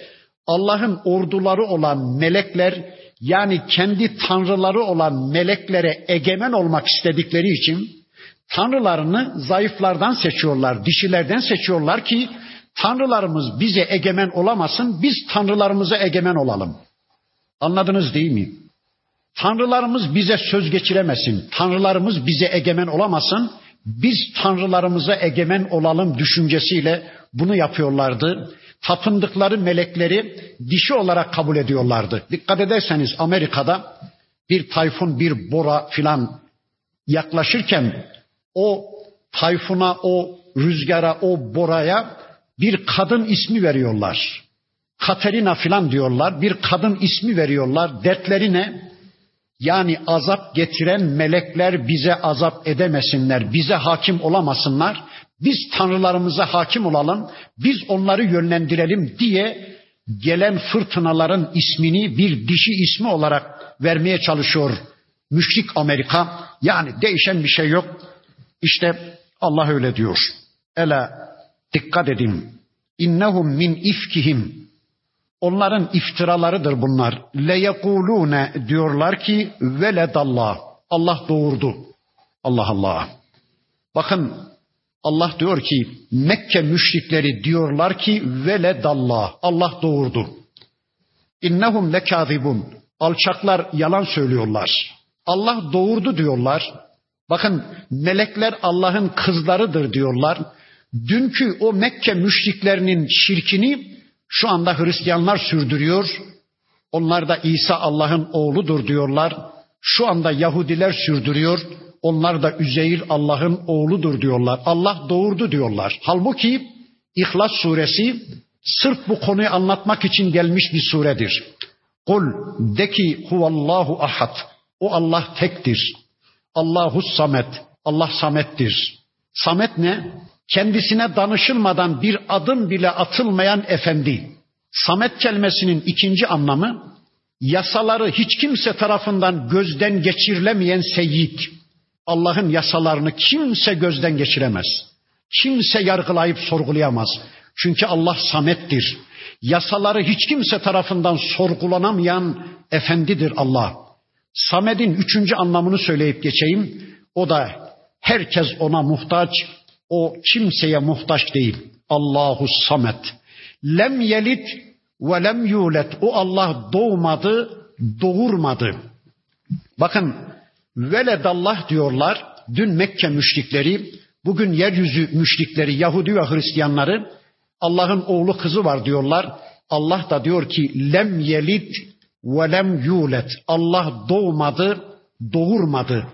Allah'ın orduları olan melekler yani kendi tanrıları olan meleklere egemen olmak istedikleri için tanrılarını zayıflardan seçiyorlar, dişilerden seçiyorlar ki tanrılarımız bize egemen olamasın, biz tanrılarımıza egemen olalım. Anladınız değil mi? Tanrılarımız bize söz geçiremesin. Tanrılarımız bize egemen olamasın. Biz tanrılarımıza egemen olalım düşüncesiyle bunu yapıyorlardı. Tapındıkları melekleri dişi olarak kabul ediyorlardı. Dikkat ederseniz Amerika'da bir tayfun, bir bora filan yaklaşırken o tayfuna, o rüzgara, o boraya bir kadın ismi veriyorlar. Katerina filan diyorlar. Bir kadın ismi veriyorlar. Dertleri ne? Yani azap getiren melekler bize azap edemesinler, bize hakim olamasınlar. Biz tanrılarımıza hakim olalım, biz onları yönlendirelim diye gelen fırtınaların ismini bir dişi ismi olarak vermeye çalışıyor müşrik Amerika yani değişen bir şey yok. İşte Allah öyle diyor. Ela dikkat edin. İnnehum min ifkihim. Onların iftiralarıdır bunlar. Le yekulune diyorlar ki veledallah. Allah doğurdu. Allah Allah. Bakın Allah diyor ki Mekke müşrikleri diyorlar ki veledallah. Allah doğurdu. İnnehum lekazibun. Alçaklar yalan söylüyorlar. Allah doğurdu diyorlar. Bakın melekler Allah'ın kızlarıdır diyorlar. Dünkü o Mekke müşriklerinin şirkini şu anda Hristiyanlar sürdürüyor. Onlar da İsa Allah'ın oğludur diyorlar. Şu anda Yahudiler sürdürüyor. Onlar da Üzeyir Allah'ın oğludur diyorlar. Allah doğurdu diyorlar. Halbuki İhlas suresi sırf bu konuyu anlatmak için gelmiş bir suredir. Kul de ki huvallahu ahad. O Allah tektir. Allahu samet. Allah samettir. Samet ne? Kendisine danışılmadan bir adım bile atılmayan efendi. Samet kelimesinin ikinci anlamı yasaları hiç kimse tarafından gözden geçirilemeyen seyyid. Allah'ın yasalarını kimse gözden geçiremez. Kimse yargılayıp sorgulayamaz. Çünkü Allah samettir. Yasaları hiç kimse tarafından sorgulanamayan efendidir Allah. Samed'in üçüncü anlamını söyleyip geçeyim. O da herkes ona muhtaç, o kimseye muhtaç değil. Allahu samet. Lem yelit ve lem yulet. O Allah doğmadı, doğurmadı. Bakın veledallah diyorlar. Dün Mekke müşrikleri, bugün yeryüzü müşrikleri, Yahudi ve Hristiyanları Allah'ın oğlu kızı var diyorlar. Allah da diyor ki lem yelit ve lem yulet. Allah doğmadı, doğurmadı.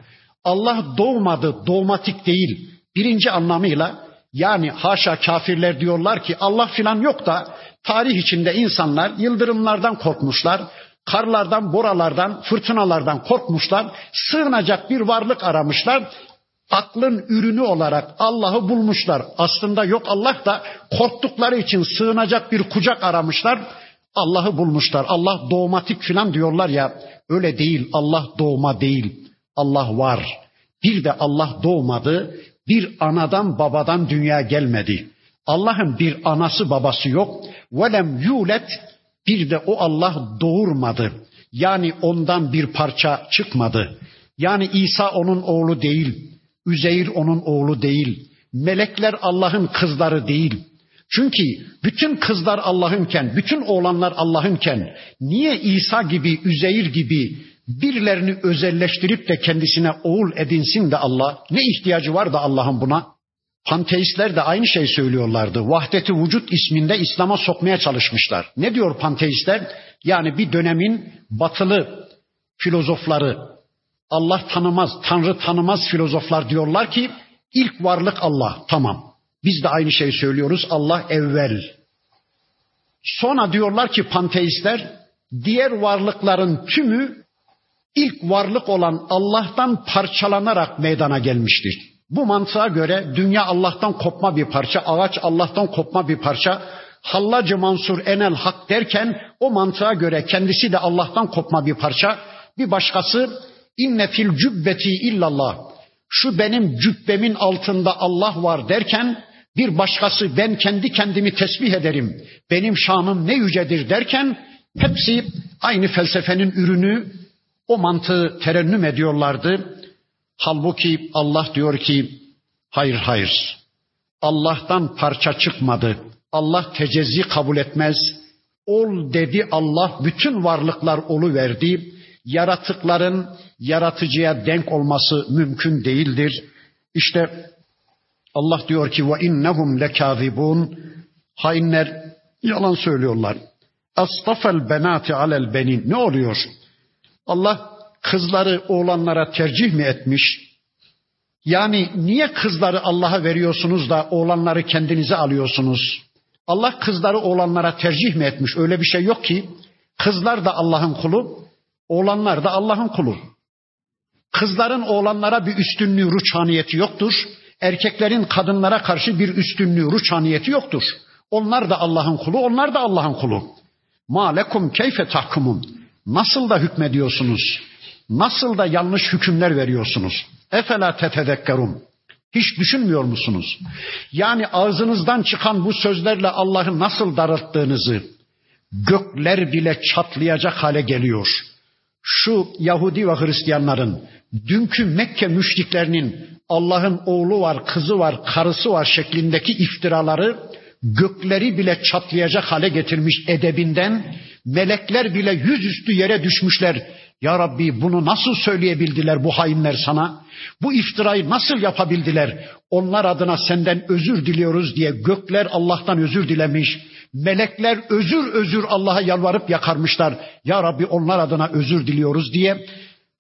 Allah doğmadı, doğmatik değil. Birinci anlamıyla yani haşa kafirler diyorlar ki Allah filan yok da tarih içinde insanlar yıldırımlardan korkmuşlar, karlardan, boralardan, fırtınalardan korkmuşlar, sığınacak bir varlık aramışlar. Aklın ürünü olarak Allah'ı bulmuşlar. Aslında yok Allah da korktukları için sığınacak bir kucak aramışlar. Allah'ı bulmuşlar. Allah doğmatik filan diyorlar ya. Öyle değil. Allah doğma değil. Allah var. Bir de Allah doğmadı. Bir anadan babadan dünya gelmedi. Allah'ın bir anası babası yok. Velem yulet bir de o Allah doğurmadı. Yani ondan bir parça çıkmadı. Yani İsa onun oğlu değil. Üzeyir onun oğlu değil. Melekler Allah'ın kızları değil. Çünkü bütün kızlar Allah'ınken, bütün oğlanlar Allah'ınken niye İsa gibi, Üzeyir gibi birilerini özelleştirip de kendisine oğul edinsin de Allah? Ne ihtiyacı var da Allah'ın buna? Panteistler de aynı şey söylüyorlardı. Vahdeti vücut isminde İslam'a sokmaya çalışmışlar. Ne diyor panteistler? Yani bir dönemin batılı filozofları, Allah tanımaz, Tanrı tanımaz filozoflar diyorlar ki ilk varlık Allah. Tamam. Biz de aynı şeyi söylüyoruz. Allah evvel. Sonra diyorlar ki panteistler diğer varlıkların tümü ilk varlık olan Allah'tan parçalanarak meydana gelmiştir. Bu mantığa göre dünya Allah'tan kopma bir parça, ağaç Allah'tan kopma bir parça. Hallacı Mansur Enel Hak derken o mantığa göre kendisi de Allah'tan kopma bir parça. Bir başkası inne fil cübbeti illallah. Şu benim cübbemin altında Allah var derken bir başkası ben kendi kendimi tesbih ederim. Benim şanım ne yücedir derken hepsi aynı felsefenin ürünü o mantığı terennüm ediyorlardı. Halbuki Allah diyor ki hayır hayır. Allah'tan parça çıkmadı. Allah tecezzi kabul etmez. Ol dedi Allah bütün varlıklar olu verdi. Yaratıkların yaratıcıya denk olması mümkün değildir. İşte Allah diyor ki ve innehum lekazibun hainler yalan söylüyorlar. Astafel benati alel benin ne oluyor? Allah kızları oğlanlara tercih mi etmiş? Yani niye kızları Allah'a veriyorsunuz da oğlanları kendinize alıyorsunuz? Allah kızları oğlanlara tercih mi etmiş? Öyle bir şey yok ki. Kızlar da Allah'ın kulu, oğlanlar da Allah'ın kulu. Kızların oğlanlara bir üstünlüğü, ruçhaniyeti yoktur. Erkeklerin kadınlara karşı bir üstünlüğü, ruçhaniyeti yoktur. Onlar da Allah'ın kulu, onlar da Allah'ın kulu. Ma lekum keyfe tahkumun. Nasıl da hükmediyorsunuz? nasıl da yanlış hükümler veriyorsunuz? Efela tetedekkerun. Hiç düşünmüyor musunuz? Yani ağzınızdan çıkan bu sözlerle Allah'ı nasıl daralttığınızı gökler bile çatlayacak hale geliyor. Şu Yahudi ve Hristiyanların dünkü Mekke müşriklerinin Allah'ın oğlu var, kızı var, karısı var şeklindeki iftiraları gökleri bile çatlayacak hale getirmiş edebinden melekler bile yüzüstü yere düşmüşler. Ya Rabbi bunu nasıl söyleyebildiler bu hainler sana? Bu iftirayı nasıl yapabildiler? Onlar adına senden özür diliyoruz diye gökler Allah'tan özür dilemiş. Melekler özür özür Allah'a yalvarıp yakarmışlar. Ya Rabbi onlar adına özür diliyoruz diye.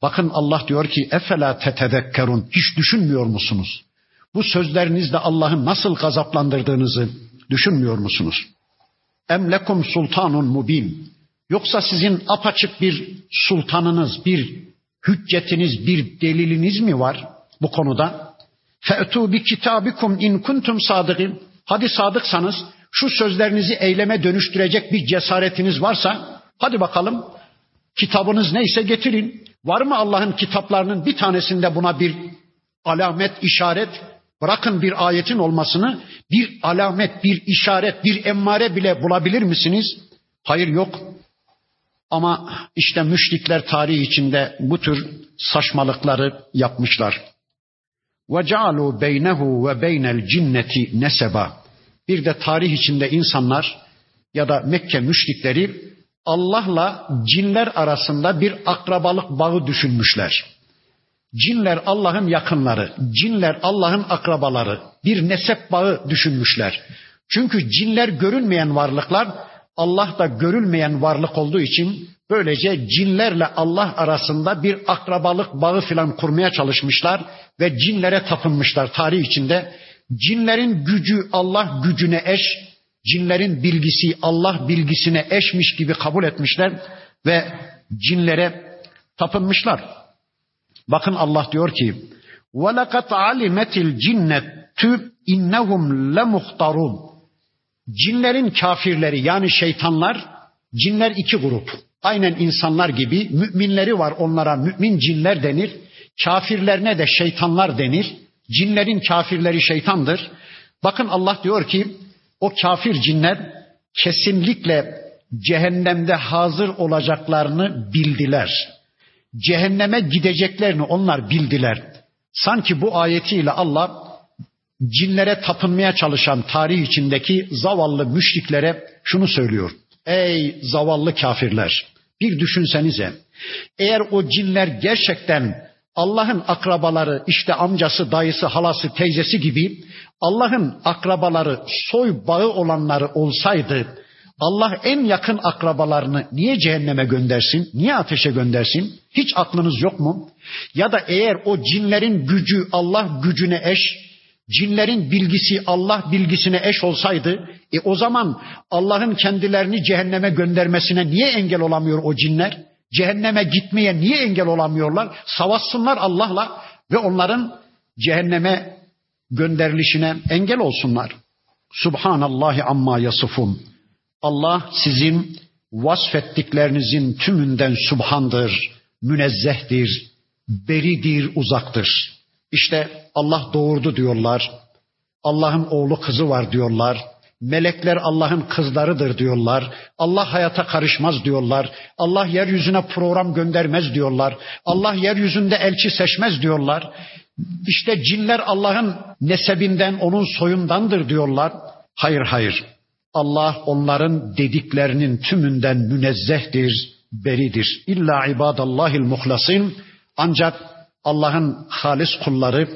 Bakın Allah diyor ki efela tetedekkerun. Hiç düşünmüyor musunuz? Bu sözlerinizle Allah'ın nasıl gazaplandırdığınızı düşünmüyor musunuz? Emlekum sultanun mubin. Yoksa sizin apaçık bir sultanınız, bir hüccetiniz, bir deliliniz mi var bu konuda? Fe'tu bi kitabikum in kuntum sadıkın. Hadi sadıksanız şu sözlerinizi eyleme dönüştürecek bir cesaretiniz varsa hadi bakalım kitabınız neyse getirin. Var mı Allah'ın kitaplarının bir tanesinde buna bir alamet, işaret, bırakın bir ayetin olmasını bir alamet, bir işaret, bir emmare bile bulabilir misiniz? Hayır yok. Ama işte müşrikler tarihi içinde bu tür saçmalıkları yapmışlar. وَجَعَلُوا بَيْنَهُ وَبَيْنَ الْجِنَّةِ neseba. Bir de tarih içinde insanlar ya da Mekke müşrikleri Allah'la cinler arasında bir akrabalık bağı düşünmüşler. Cinler Allah'ın yakınları, cinler Allah'ın akrabaları, bir nesep bağı düşünmüşler. Çünkü cinler görünmeyen varlıklar, Allah da görülmeyen varlık olduğu için böylece cinlerle Allah arasında bir akrabalık bağı filan kurmaya çalışmışlar ve cinlere tapınmışlar tarih içinde. Cinlerin gücü Allah gücüne eş, cinlerin bilgisi Allah bilgisine eşmiş gibi kabul etmişler ve cinlere tapınmışlar. Bakın Allah diyor ki: "Velakat alimetil cinnetu innahum lemuhtarun." Cinlerin kafirleri yani şeytanlar, cinler iki grup. Aynen insanlar gibi müminleri var onlara mümin cinler denir. Kafirlerine de şeytanlar denir. Cinlerin kafirleri şeytandır. Bakın Allah diyor ki o kafir cinler kesinlikle cehennemde hazır olacaklarını bildiler. Cehenneme gideceklerini onlar bildiler. Sanki bu ayetiyle Allah cinlere tapınmaya çalışan tarih içindeki zavallı müşriklere şunu söylüyor. Ey zavallı kafirler bir düşünsenize eğer o cinler gerçekten Allah'ın akrabaları işte amcası, dayısı, halası, teyzesi gibi Allah'ın akrabaları, soy bağı olanları olsaydı Allah en yakın akrabalarını niye cehenneme göndersin? Niye ateşe göndersin? Hiç aklınız yok mu? Ya da eğer o cinlerin gücü Allah gücüne eş, cinlerin bilgisi Allah bilgisine eş olsaydı, e o zaman Allah'ın kendilerini cehenneme göndermesine niye engel olamıyor o cinler? Cehenneme gitmeye niye engel olamıyorlar? Savaşsınlar Allah'la ve onların cehenneme gönderilişine engel olsunlar. Subhanallahi amma yasifun. Allah sizin vasfettiklerinizin tümünden subhandır, münezzehtir, beridir, uzaktır. İşte Allah doğurdu diyorlar. Allah'ın oğlu kızı var diyorlar. Melekler Allah'ın kızlarıdır diyorlar. Allah hayata karışmaz diyorlar. Allah yeryüzüne program göndermez diyorlar. Allah yeryüzünde elçi seçmez diyorlar. İşte cinler Allah'ın nesebinden, onun soyundandır diyorlar. Hayır hayır. Allah onların dediklerinin tümünden münezzehtir, beridir. İlla ibadallahil muhlasin. Ancak Allah'ın halis kulları,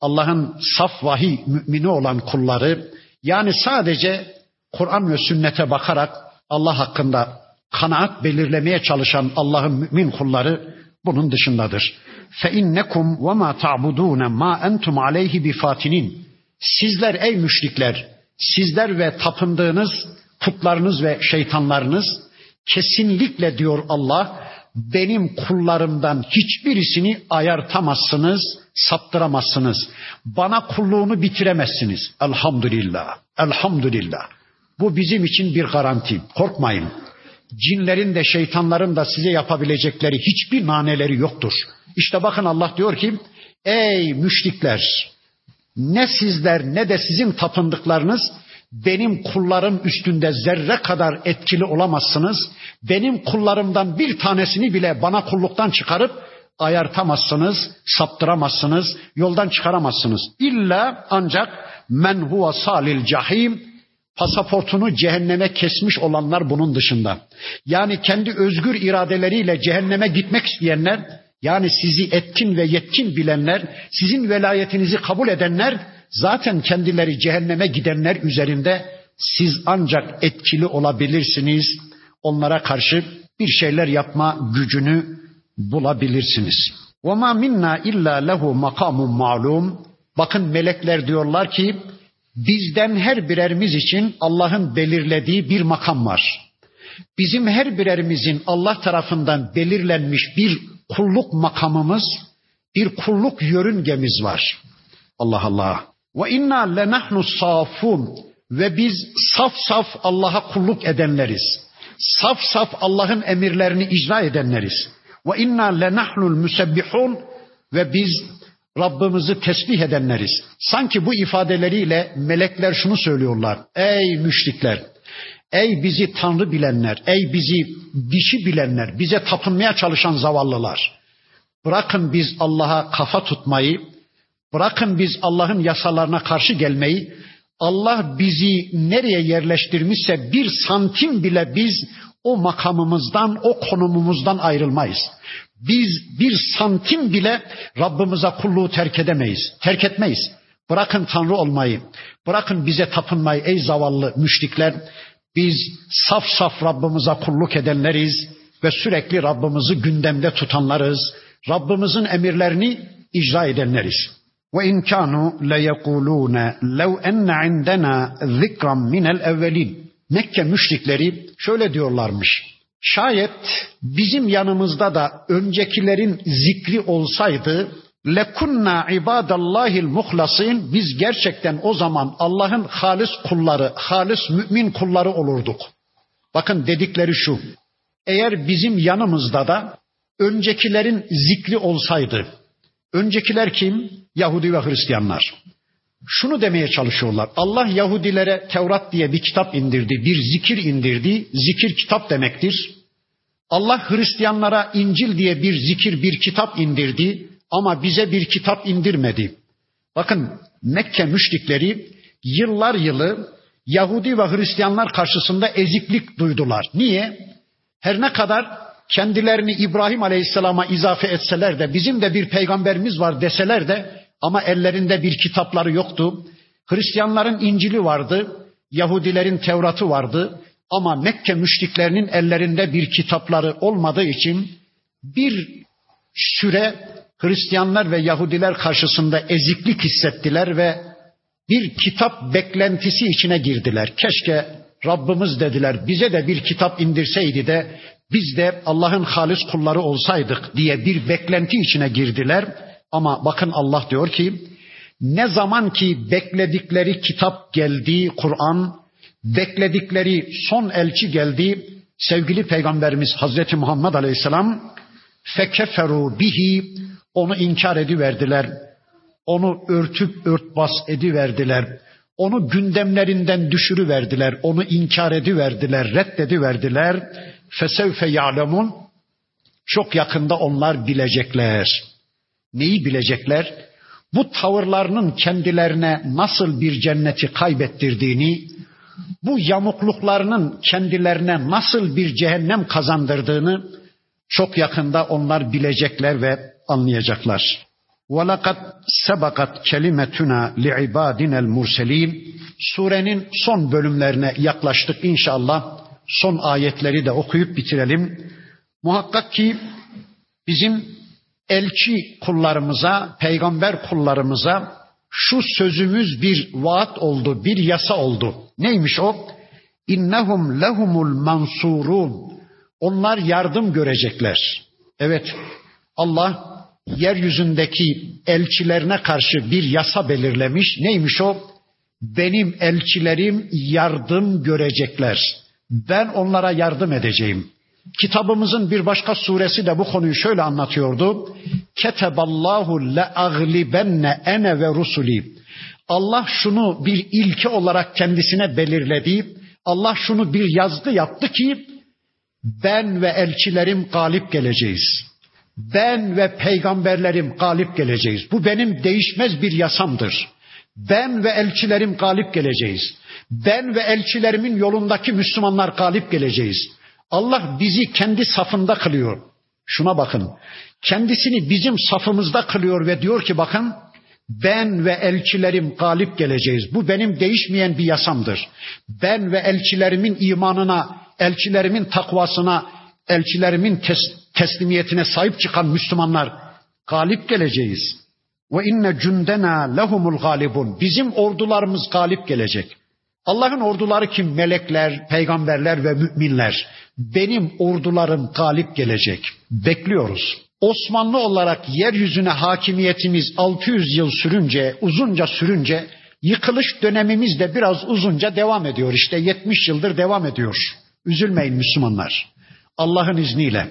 Allah'ın saf vahiy mümini olan kulları, yani sadece Kur'an ve sünnete bakarak Allah hakkında kanaat belirlemeye çalışan Allah'ın mümin kulları bunun dışındadır. Fe innekum ve ma ta'budun ma entum aleyhi bifatinin. Sizler ey müşrikler, sizler ve tapındığınız putlarınız ve şeytanlarınız kesinlikle diyor Allah benim kullarımdan hiçbirisini ayartamazsınız, saptıramazsınız. Bana kulluğunu bitiremezsiniz. Elhamdülillah. Elhamdülillah. Bu bizim için bir garanti. Korkmayın. cinlerin de şeytanların da size yapabilecekleri hiçbir naneleri yoktur. İşte bakın Allah diyor ki ey müşrikler ne sizler ne de sizin tapındıklarınız benim kullarım üstünde zerre kadar etkili olamazsınız. Benim kullarımdan bir tanesini bile bana kulluktan çıkarıp ayartamazsınız, saptıramazsınız, yoldan çıkaramazsınız. İlla ancak men huve salil cahim pasaportunu cehenneme kesmiş olanlar bunun dışında. Yani kendi özgür iradeleriyle cehenneme gitmek isteyenler, yani sizi etkin ve yetkin bilenler, sizin velayetinizi kabul edenler zaten kendileri cehenneme gidenler üzerinde siz ancak etkili olabilirsiniz. Onlara karşı bir şeyler yapma gücünü bulabilirsiniz. وَمَا minna illa lehu makamun malum. Bakın melekler diyorlar ki bizden her birerimiz için Allah'ın belirlediği bir makam var. Bizim her birerimizin Allah tarafından belirlenmiş bir kulluk makamımız, bir kulluk yörüngemiz var. Allah Allah. Ve inna lenahnu safun ve biz saf saf Allah'a kulluk edenleriz. Saf saf Allah'ın emirlerini icra edenleriz. Ve inna lenahnul musebbihun ve biz Rabbimizi tesbih edenleriz. Sanki bu ifadeleriyle melekler şunu söylüyorlar. Ey müşrikler, ey bizi tanrı bilenler, ey bizi dişi bilenler, bize tapınmaya çalışan zavallılar. Bırakın biz Allah'a kafa tutmayı, bırakın biz Allah'ın yasalarına karşı gelmeyi, Allah bizi nereye yerleştirmişse bir santim bile biz o makamımızdan, o konumumuzdan ayrılmayız. Biz bir santim bile Rabbimize kulluğu terk edemeyiz, terk etmeyiz. Bırakın Tanrı olmayı, bırakın bize tapınmayı ey zavallı müşrikler. Biz saf saf Rabbimize kulluk edenleriz ve sürekli Rabbimizi gündemde tutanlarız. Rabbimizin emirlerini icra edenleriz. La yekulun lev enne indena zikran min el evvelin. Mekke müşrikleri şöyle diyorlarmış. Şayet bizim yanımızda da öncekilerin zikri olsaydı lekunna ibadallahil muhlasin biz gerçekten o zaman Allah'ın halis kulları, halis mümin kulları olurduk. Bakın dedikleri şu. Eğer bizim yanımızda da öncekilerin zikri olsaydı. Öncekiler kim? Yahudi ve Hristiyanlar. Şunu demeye çalışıyorlar. Allah Yahudilere Tevrat diye bir kitap indirdi, bir zikir indirdi. Zikir kitap demektir. Allah Hristiyanlara İncil diye bir zikir, bir kitap indirdi ama bize bir kitap indirmedi. Bakın Mekke müşrikleri yıllar yılı Yahudi ve Hristiyanlar karşısında eziklik duydular. Niye? Her ne kadar kendilerini İbrahim Aleyhisselam'a izafe etseler de bizim de bir peygamberimiz var deseler de ama ellerinde bir kitapları yoktu. Hristiyanların İncil'i vardı, Yahudilerin Tevrat'ı vardı ama Mekke müşriklerinin ellerinde bir kitapları olmadığı için bir süre Hristiyanlar ve Yahudiler karşısında eziklik hissettiler ve bir kitap beklentisi içine girdiler. Keşke Rabbimiz dediler bize de bir kitap indirseydi de biz de Allah'ın halis kulları olsaydık diye bir beklenti içine girdiler. Ama bakın Allah diyor ki ne zaman ki bekledikleri kitap geldi, Kur'an, bekledikleri son elçi geldi, sevgili peygamberimiz Hazreti Muhammed Aleyhisselam fekeferu bihi onu inkar ediverdiler. Onu örtüp örtbas ediverdiler. Onu gündemlerinden düşürüverdiler. Onu inkar ediverdiler, reddediverdiler Fesevfe ya'lemun çok yakında onlar bilecekler. Neyi bilecekler? Bu tavırlarının kendilerine nasıl bir cenneti kaybettirdiğini, bu yamukluklarının kendilerine nasıl bir cehennem kazandırdığını çok yakında onlar bilecekler ve anlayacaklar. وَلَقَدْ سَبَقَتْ كَلِمَتُنَا لِعِبَادِنَا الْمُرْسَلِينَ Surenin son bölümlerine yaklaştık inşallah. Son ayetleri de okuyup bitirelim. Muhakkak ki bizim elçi kullarımıza, peygamber kullarımıza şu sözümüz bir vaat oldu, bir yasa oldu. Neymiş o? İnnehum lehumul mansurun. Onlar yardım görecekler. Evet, Allah yeryüzündeki elçilerine karşı bir yasa belirlemiş. Neymiş o? Benim elçilerim yardım görecekler. Ben onlara yardım edeceğim. Kitabımızın bir başka suresi de bu konuyu şöyle anlatıyordu. Keteballahu le aglibenne ene ve rusuli. Allah şunu bir ilke olarak kendisine belirledi. Allah şunu bir yazdı yaptı ki ben ve elçilerim galip geleceğiz. Ben ve peygamberlerim galip geleceğiz. Bu benim değişmez bir yasamdır. Ben ve elçilerim galip geleceğiz. Ben ve elçilerimin yolundaki Müslümanlar galip geleceğiz. Allah bizi kendi safında kılıyor. Şuna bakın. Kendisini bizim safımızda kılıyor ve diyor ki bakın ben ve elçilerim galip geleceğiz. Bu benim değişmeyen bir yasamdır. Ben ve elçilerimin imanına, elçilerimin takvasına, elçilerimin tes- teslimiyetine sahip çıkan Müslümanlar galip geleceğiz. Ve inne cundena lehumul galibun. Bizim ordularımız galip gelecek. Allah'ın orduları kim? Melekler, peygamberler ve müminler. Benim ordularım galip gelecek. Bekliyoruz. Osmanlı olarak yeryüzüne hakimiyetimiz 600 yıl sürünce, uzunca sürünce yıkılış dönemimiz de biraz uzunca devam ediyor. İşte 70 yıldır devam ediyor. Üzülmeyin Müslümanlar. Allah'ın izniyle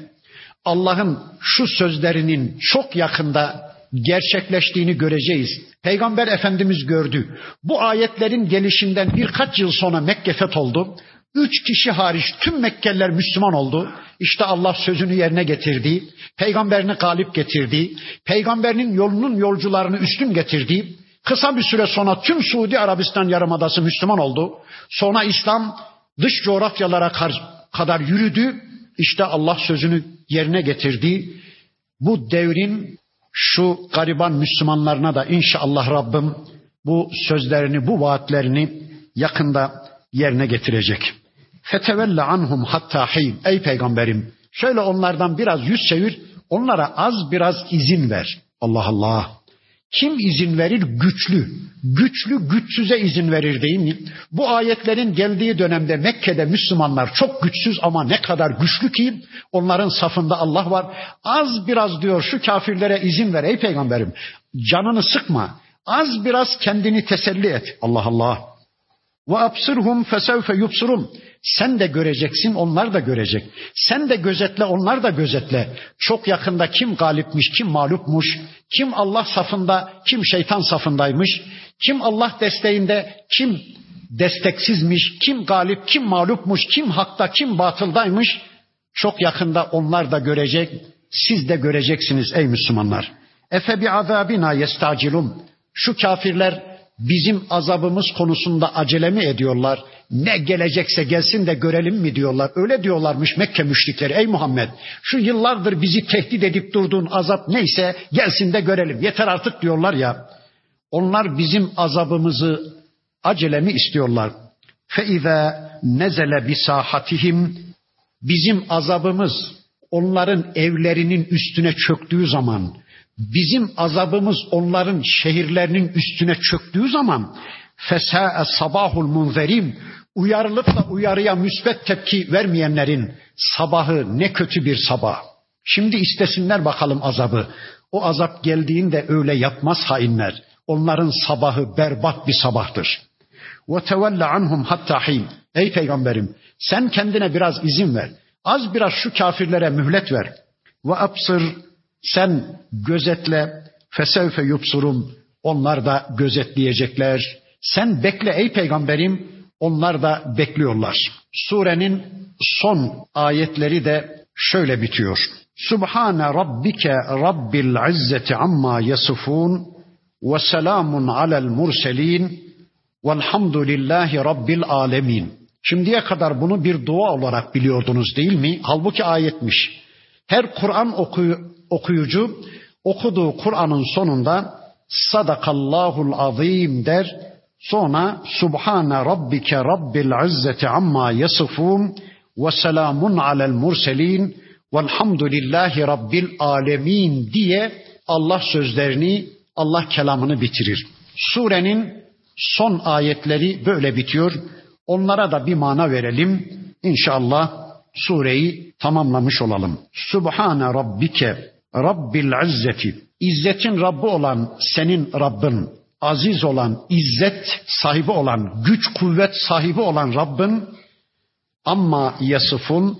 Allah'ın şu sözlerinin çok yakında gerçekleştiğini göreceğiz. Peygamber Efendimiz gördü. Bu ayetlerin gelişinden birkaç yıl sonra Mekke fetholdu. Üç kişi hariç tüm Mekkeliler Müslüman oldu. İşte Allah sözünü yerine getirdi. Peygamberini galip getirdi. Peygamberinin yolunun yolcularını üstün getirdi. Kısa bir süre sonra tüm Suudi Arabistan yarımadası Müslüman oldu. Sonra İslam dış coğrafyalara kadar yürüdü. İşte Allah sözünü yerine getirdi. Bu devrin şu gariban Müslümanlarına da inşallah Rabbim bu sözlerini, bu vaatlerini yakında yerine getirecek. Fetevelle anhum hatta hin. Ey peygamberim şöyle onlardan biraz yüz çevir, onlara az biraz izin ver. Allah Allah. Kim izin verir? Güçlü. Güçlü güçsüze izin verir değil mi? Bu ayetlerin geldiği dönemde Mekke'de Müslümanlar çok güçsüz ama ne kadar güçlü ki onların safında Allah var. Az biraz diyor şu kafirlere izin ver ey peygamberim. Canını sıkma. Az biraz kendini teselli et. Allah Allah. Ve absırhum fesevfe yubsurum. Sen de göreceksin, onlar da görecek. Sen de gözetle, onlar da gözetle. Çok yakında kim galipmiş, kim mağlupmuş, kim Allah safında, kim şeytan safındaymış, kim Allah desteğinde, kim desteksizmiş, kim galip, kim mağlupmuş, kim hakta, kim batıldaymış. Çok yakında onlar da görecek, siz de göreceksiniz ey Müslümanlar. Efe bi azabina yestacilun. Şu kafirler bizim azabımız konusunda acele mi ediyorlar? Ne gelecekse gelsin de görelim mi diyorlar. Öyle diyorlarmış Mekke müşrikleri. Ey Muhammed şu yıllardır bizi tehdit edip durduğun azap neyse gelsin de görelim. Yeter artık diyorlar ya. Onlar bizim azabımızı acele mi istiyorlar? فَاِذَا nezele bisahatihim Bizim azabımız onların evlerinin üstüne çöktüğü zaman Bizim azabımız onların şehirlerinin üstüne çöktüğü zaman fesâe sabahul munzerim uyarılıp da uyarıya müsbet tepki vermeyenlerin sabahı ne kötü bir sabah. Şimdi istesinler bakalım azabı. O azap geldiğinde öyle yapmaz hainler. Onların sabahı berbat bir sabahtır. Ve tevelle anhum hatta. Ey peygamberim sen kendine biraz izin ver. Az biraz şu kafirlere mühlet ver. Ve absır sen gözetle fesevfe yupsurum. Onlar da gözetleyecekler. Sen bekle ey peygamberim. Onlar da bekliyorlar. Surenin son ayetleri de şöyle bitiyor. Subhane rabbike rabbil izzeti amma yasifun ve selamun alel murselin velhamdülillahi rabbil alemin. Şimdiye kadar bunu bir dua olarak biliyordunuz değil mi? Halbuki ayetmiş. Her Kur'an okuyu, okuyucu okuduğu Kur'an'ın sonunda sadakallahul azim der. Sonra Subhane rabbike rabbil izzeti amma yasifun ve selamun alel murselin velhamdülillahi rabbil alemin diye Allah sözlerini, Allah kelamını bitirir. Surenin son ayetleri böyle bitiyor. Onlara da bir mana verelim. İnşallah sureyi tamamlamış olalım. Subhane rabbike Rabbil izzeti. İzzetin Rabbi olan senin Rabbin, aziz olan, izzet sahibi olan, güç kuvvet sahibi olan Rabbin Amma yasıfun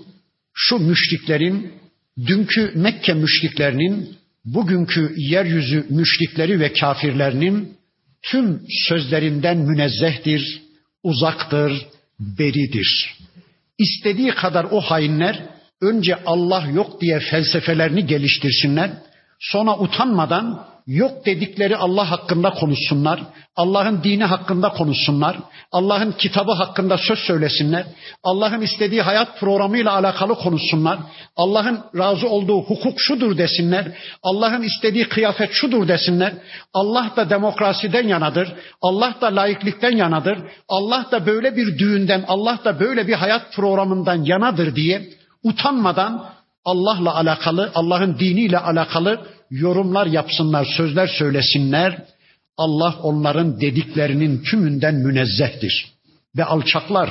şu müşriklerin dünkü Mekke müşriklerinin bugünkü yeryüzü müşrikleri ve kafirlerinin tüm sözlerinden münezzehtir, uzaktır, beridir. İstediği kadar o hainler önce Allah yok diye felsefelerini geliştirsinler. Sonra utanmadan yok dedikleri Allah hakkında konuşsunlar. Allah'ın dini hakkında konuşsunlar. Allah'ın kitabı hakkında söz söylesinler. Allah'ın istediği hayat programıyla alakalı konuşsunlar. Allah'ın razı olduğu hukuk şudur desinler. Allah'ın istediği kıyafet şudur desinler. Allah da demokrasiden yanadır. Allah da laiklikten yanadır. Allah da böyle bir düğünden, Allah da böyle bir hayat programından yanadır diye utanmadan Allah'la alakalı, Allah'ın diniyle alakalı yorumlar yapsınlar, sözler söylesinler. Allah onların dediklerinin tümünden münezzehtir. Ve alçaklar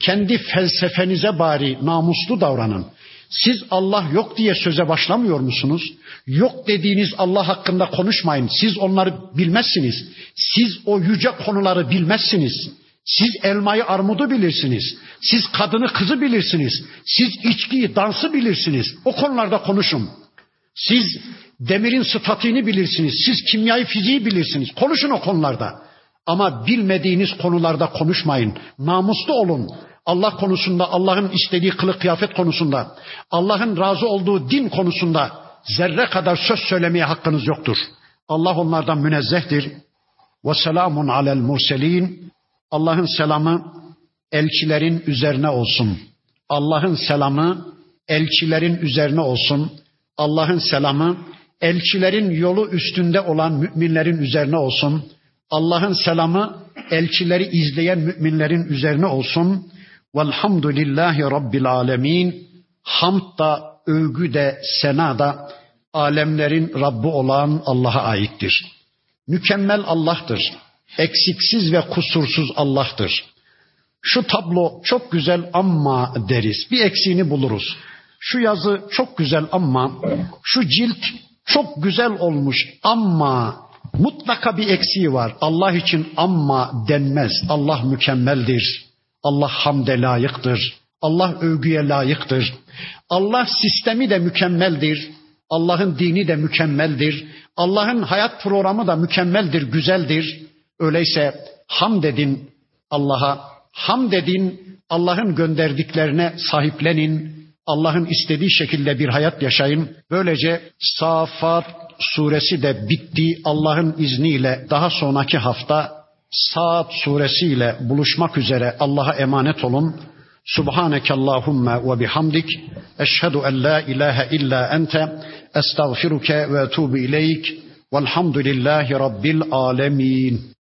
kendi felsefenize bari namuslu davranın. Siz Allah yok diye söze başlamıyor musunuz? Yok dediğiniz Allah hakkında konuşmayın. Siz onları bilmezsiniz. Siz o yüce konuları bilmezsiniz. Siz elmayı armudu bilirsiniz. Siz kadını kızı bilirsiniz. Siz içkiyi dansı bilirsiniz. O konularda konuşun. Siz demirin statiğini bilirsiniz. Siz kimyayı fiziği bilirsiniz. Konuşun o konularda. Ama bilmediğiniz konularda konuşmayın. Namuslu olun. Allah konusunda, Allah'ın istediği kılık kıyafet konusunda, Allah'ın razı olduğu din konusunda zerre kadar söz söylemeye hakkınız yoktur. Allah onlardan münezzehtir. Ve selamun alel murselin. Allah'ın selamı elçilerin üzerine olsun. Allah'ın selamı elçilerin üzerine olsun. Allah'ın selamı elçilerin yolu üstünde olan müminlerin üzerine olsun. Allah'ın selamı elçileri izleyen müminlerin üzerine olsun. Velhamdülillahi Rabbil alemin. Hamd da, övgü de, sena da alemlerin Rabbi olan Allah'a aittir. Mükemmel Allah'tır. Eksiksiz ve kusursuz Allah'tır. Şu tablo çok güzel ama deriz. Bir eksiğini buluruz. Şu yazı çok güzel ama şu cilt çok güzel olmuş ama mutlaka bir eksiği var. Allah için ama denmez. Allah mükemmeldir. Allah hamde layıktır. Allah övgüye layıktır. Allah sistemi de mükemmeldir. Allah'ın dini de mükemmeldir. Allah'ın hayat programı da mükemmeldir, güzeldir. Öyleyse ham dedin Allah'a, ham dedin Allah'ın gönderdiklerine sahiplenin. Allah'ın istediği şekilde bir hayat yaşayın. Böylece Safat suresi de bitti. Allah'ın izniyle daha sonraki hafta Saat suresiyle buluşmak üzere Allah'a emanet olun. Subhaneke Allahumma ve bihamdik. Eşhedü en la ilahe illa ente. Estağfiruke ve etubu ileyk. Velhamdülillahi Rabbil alemin.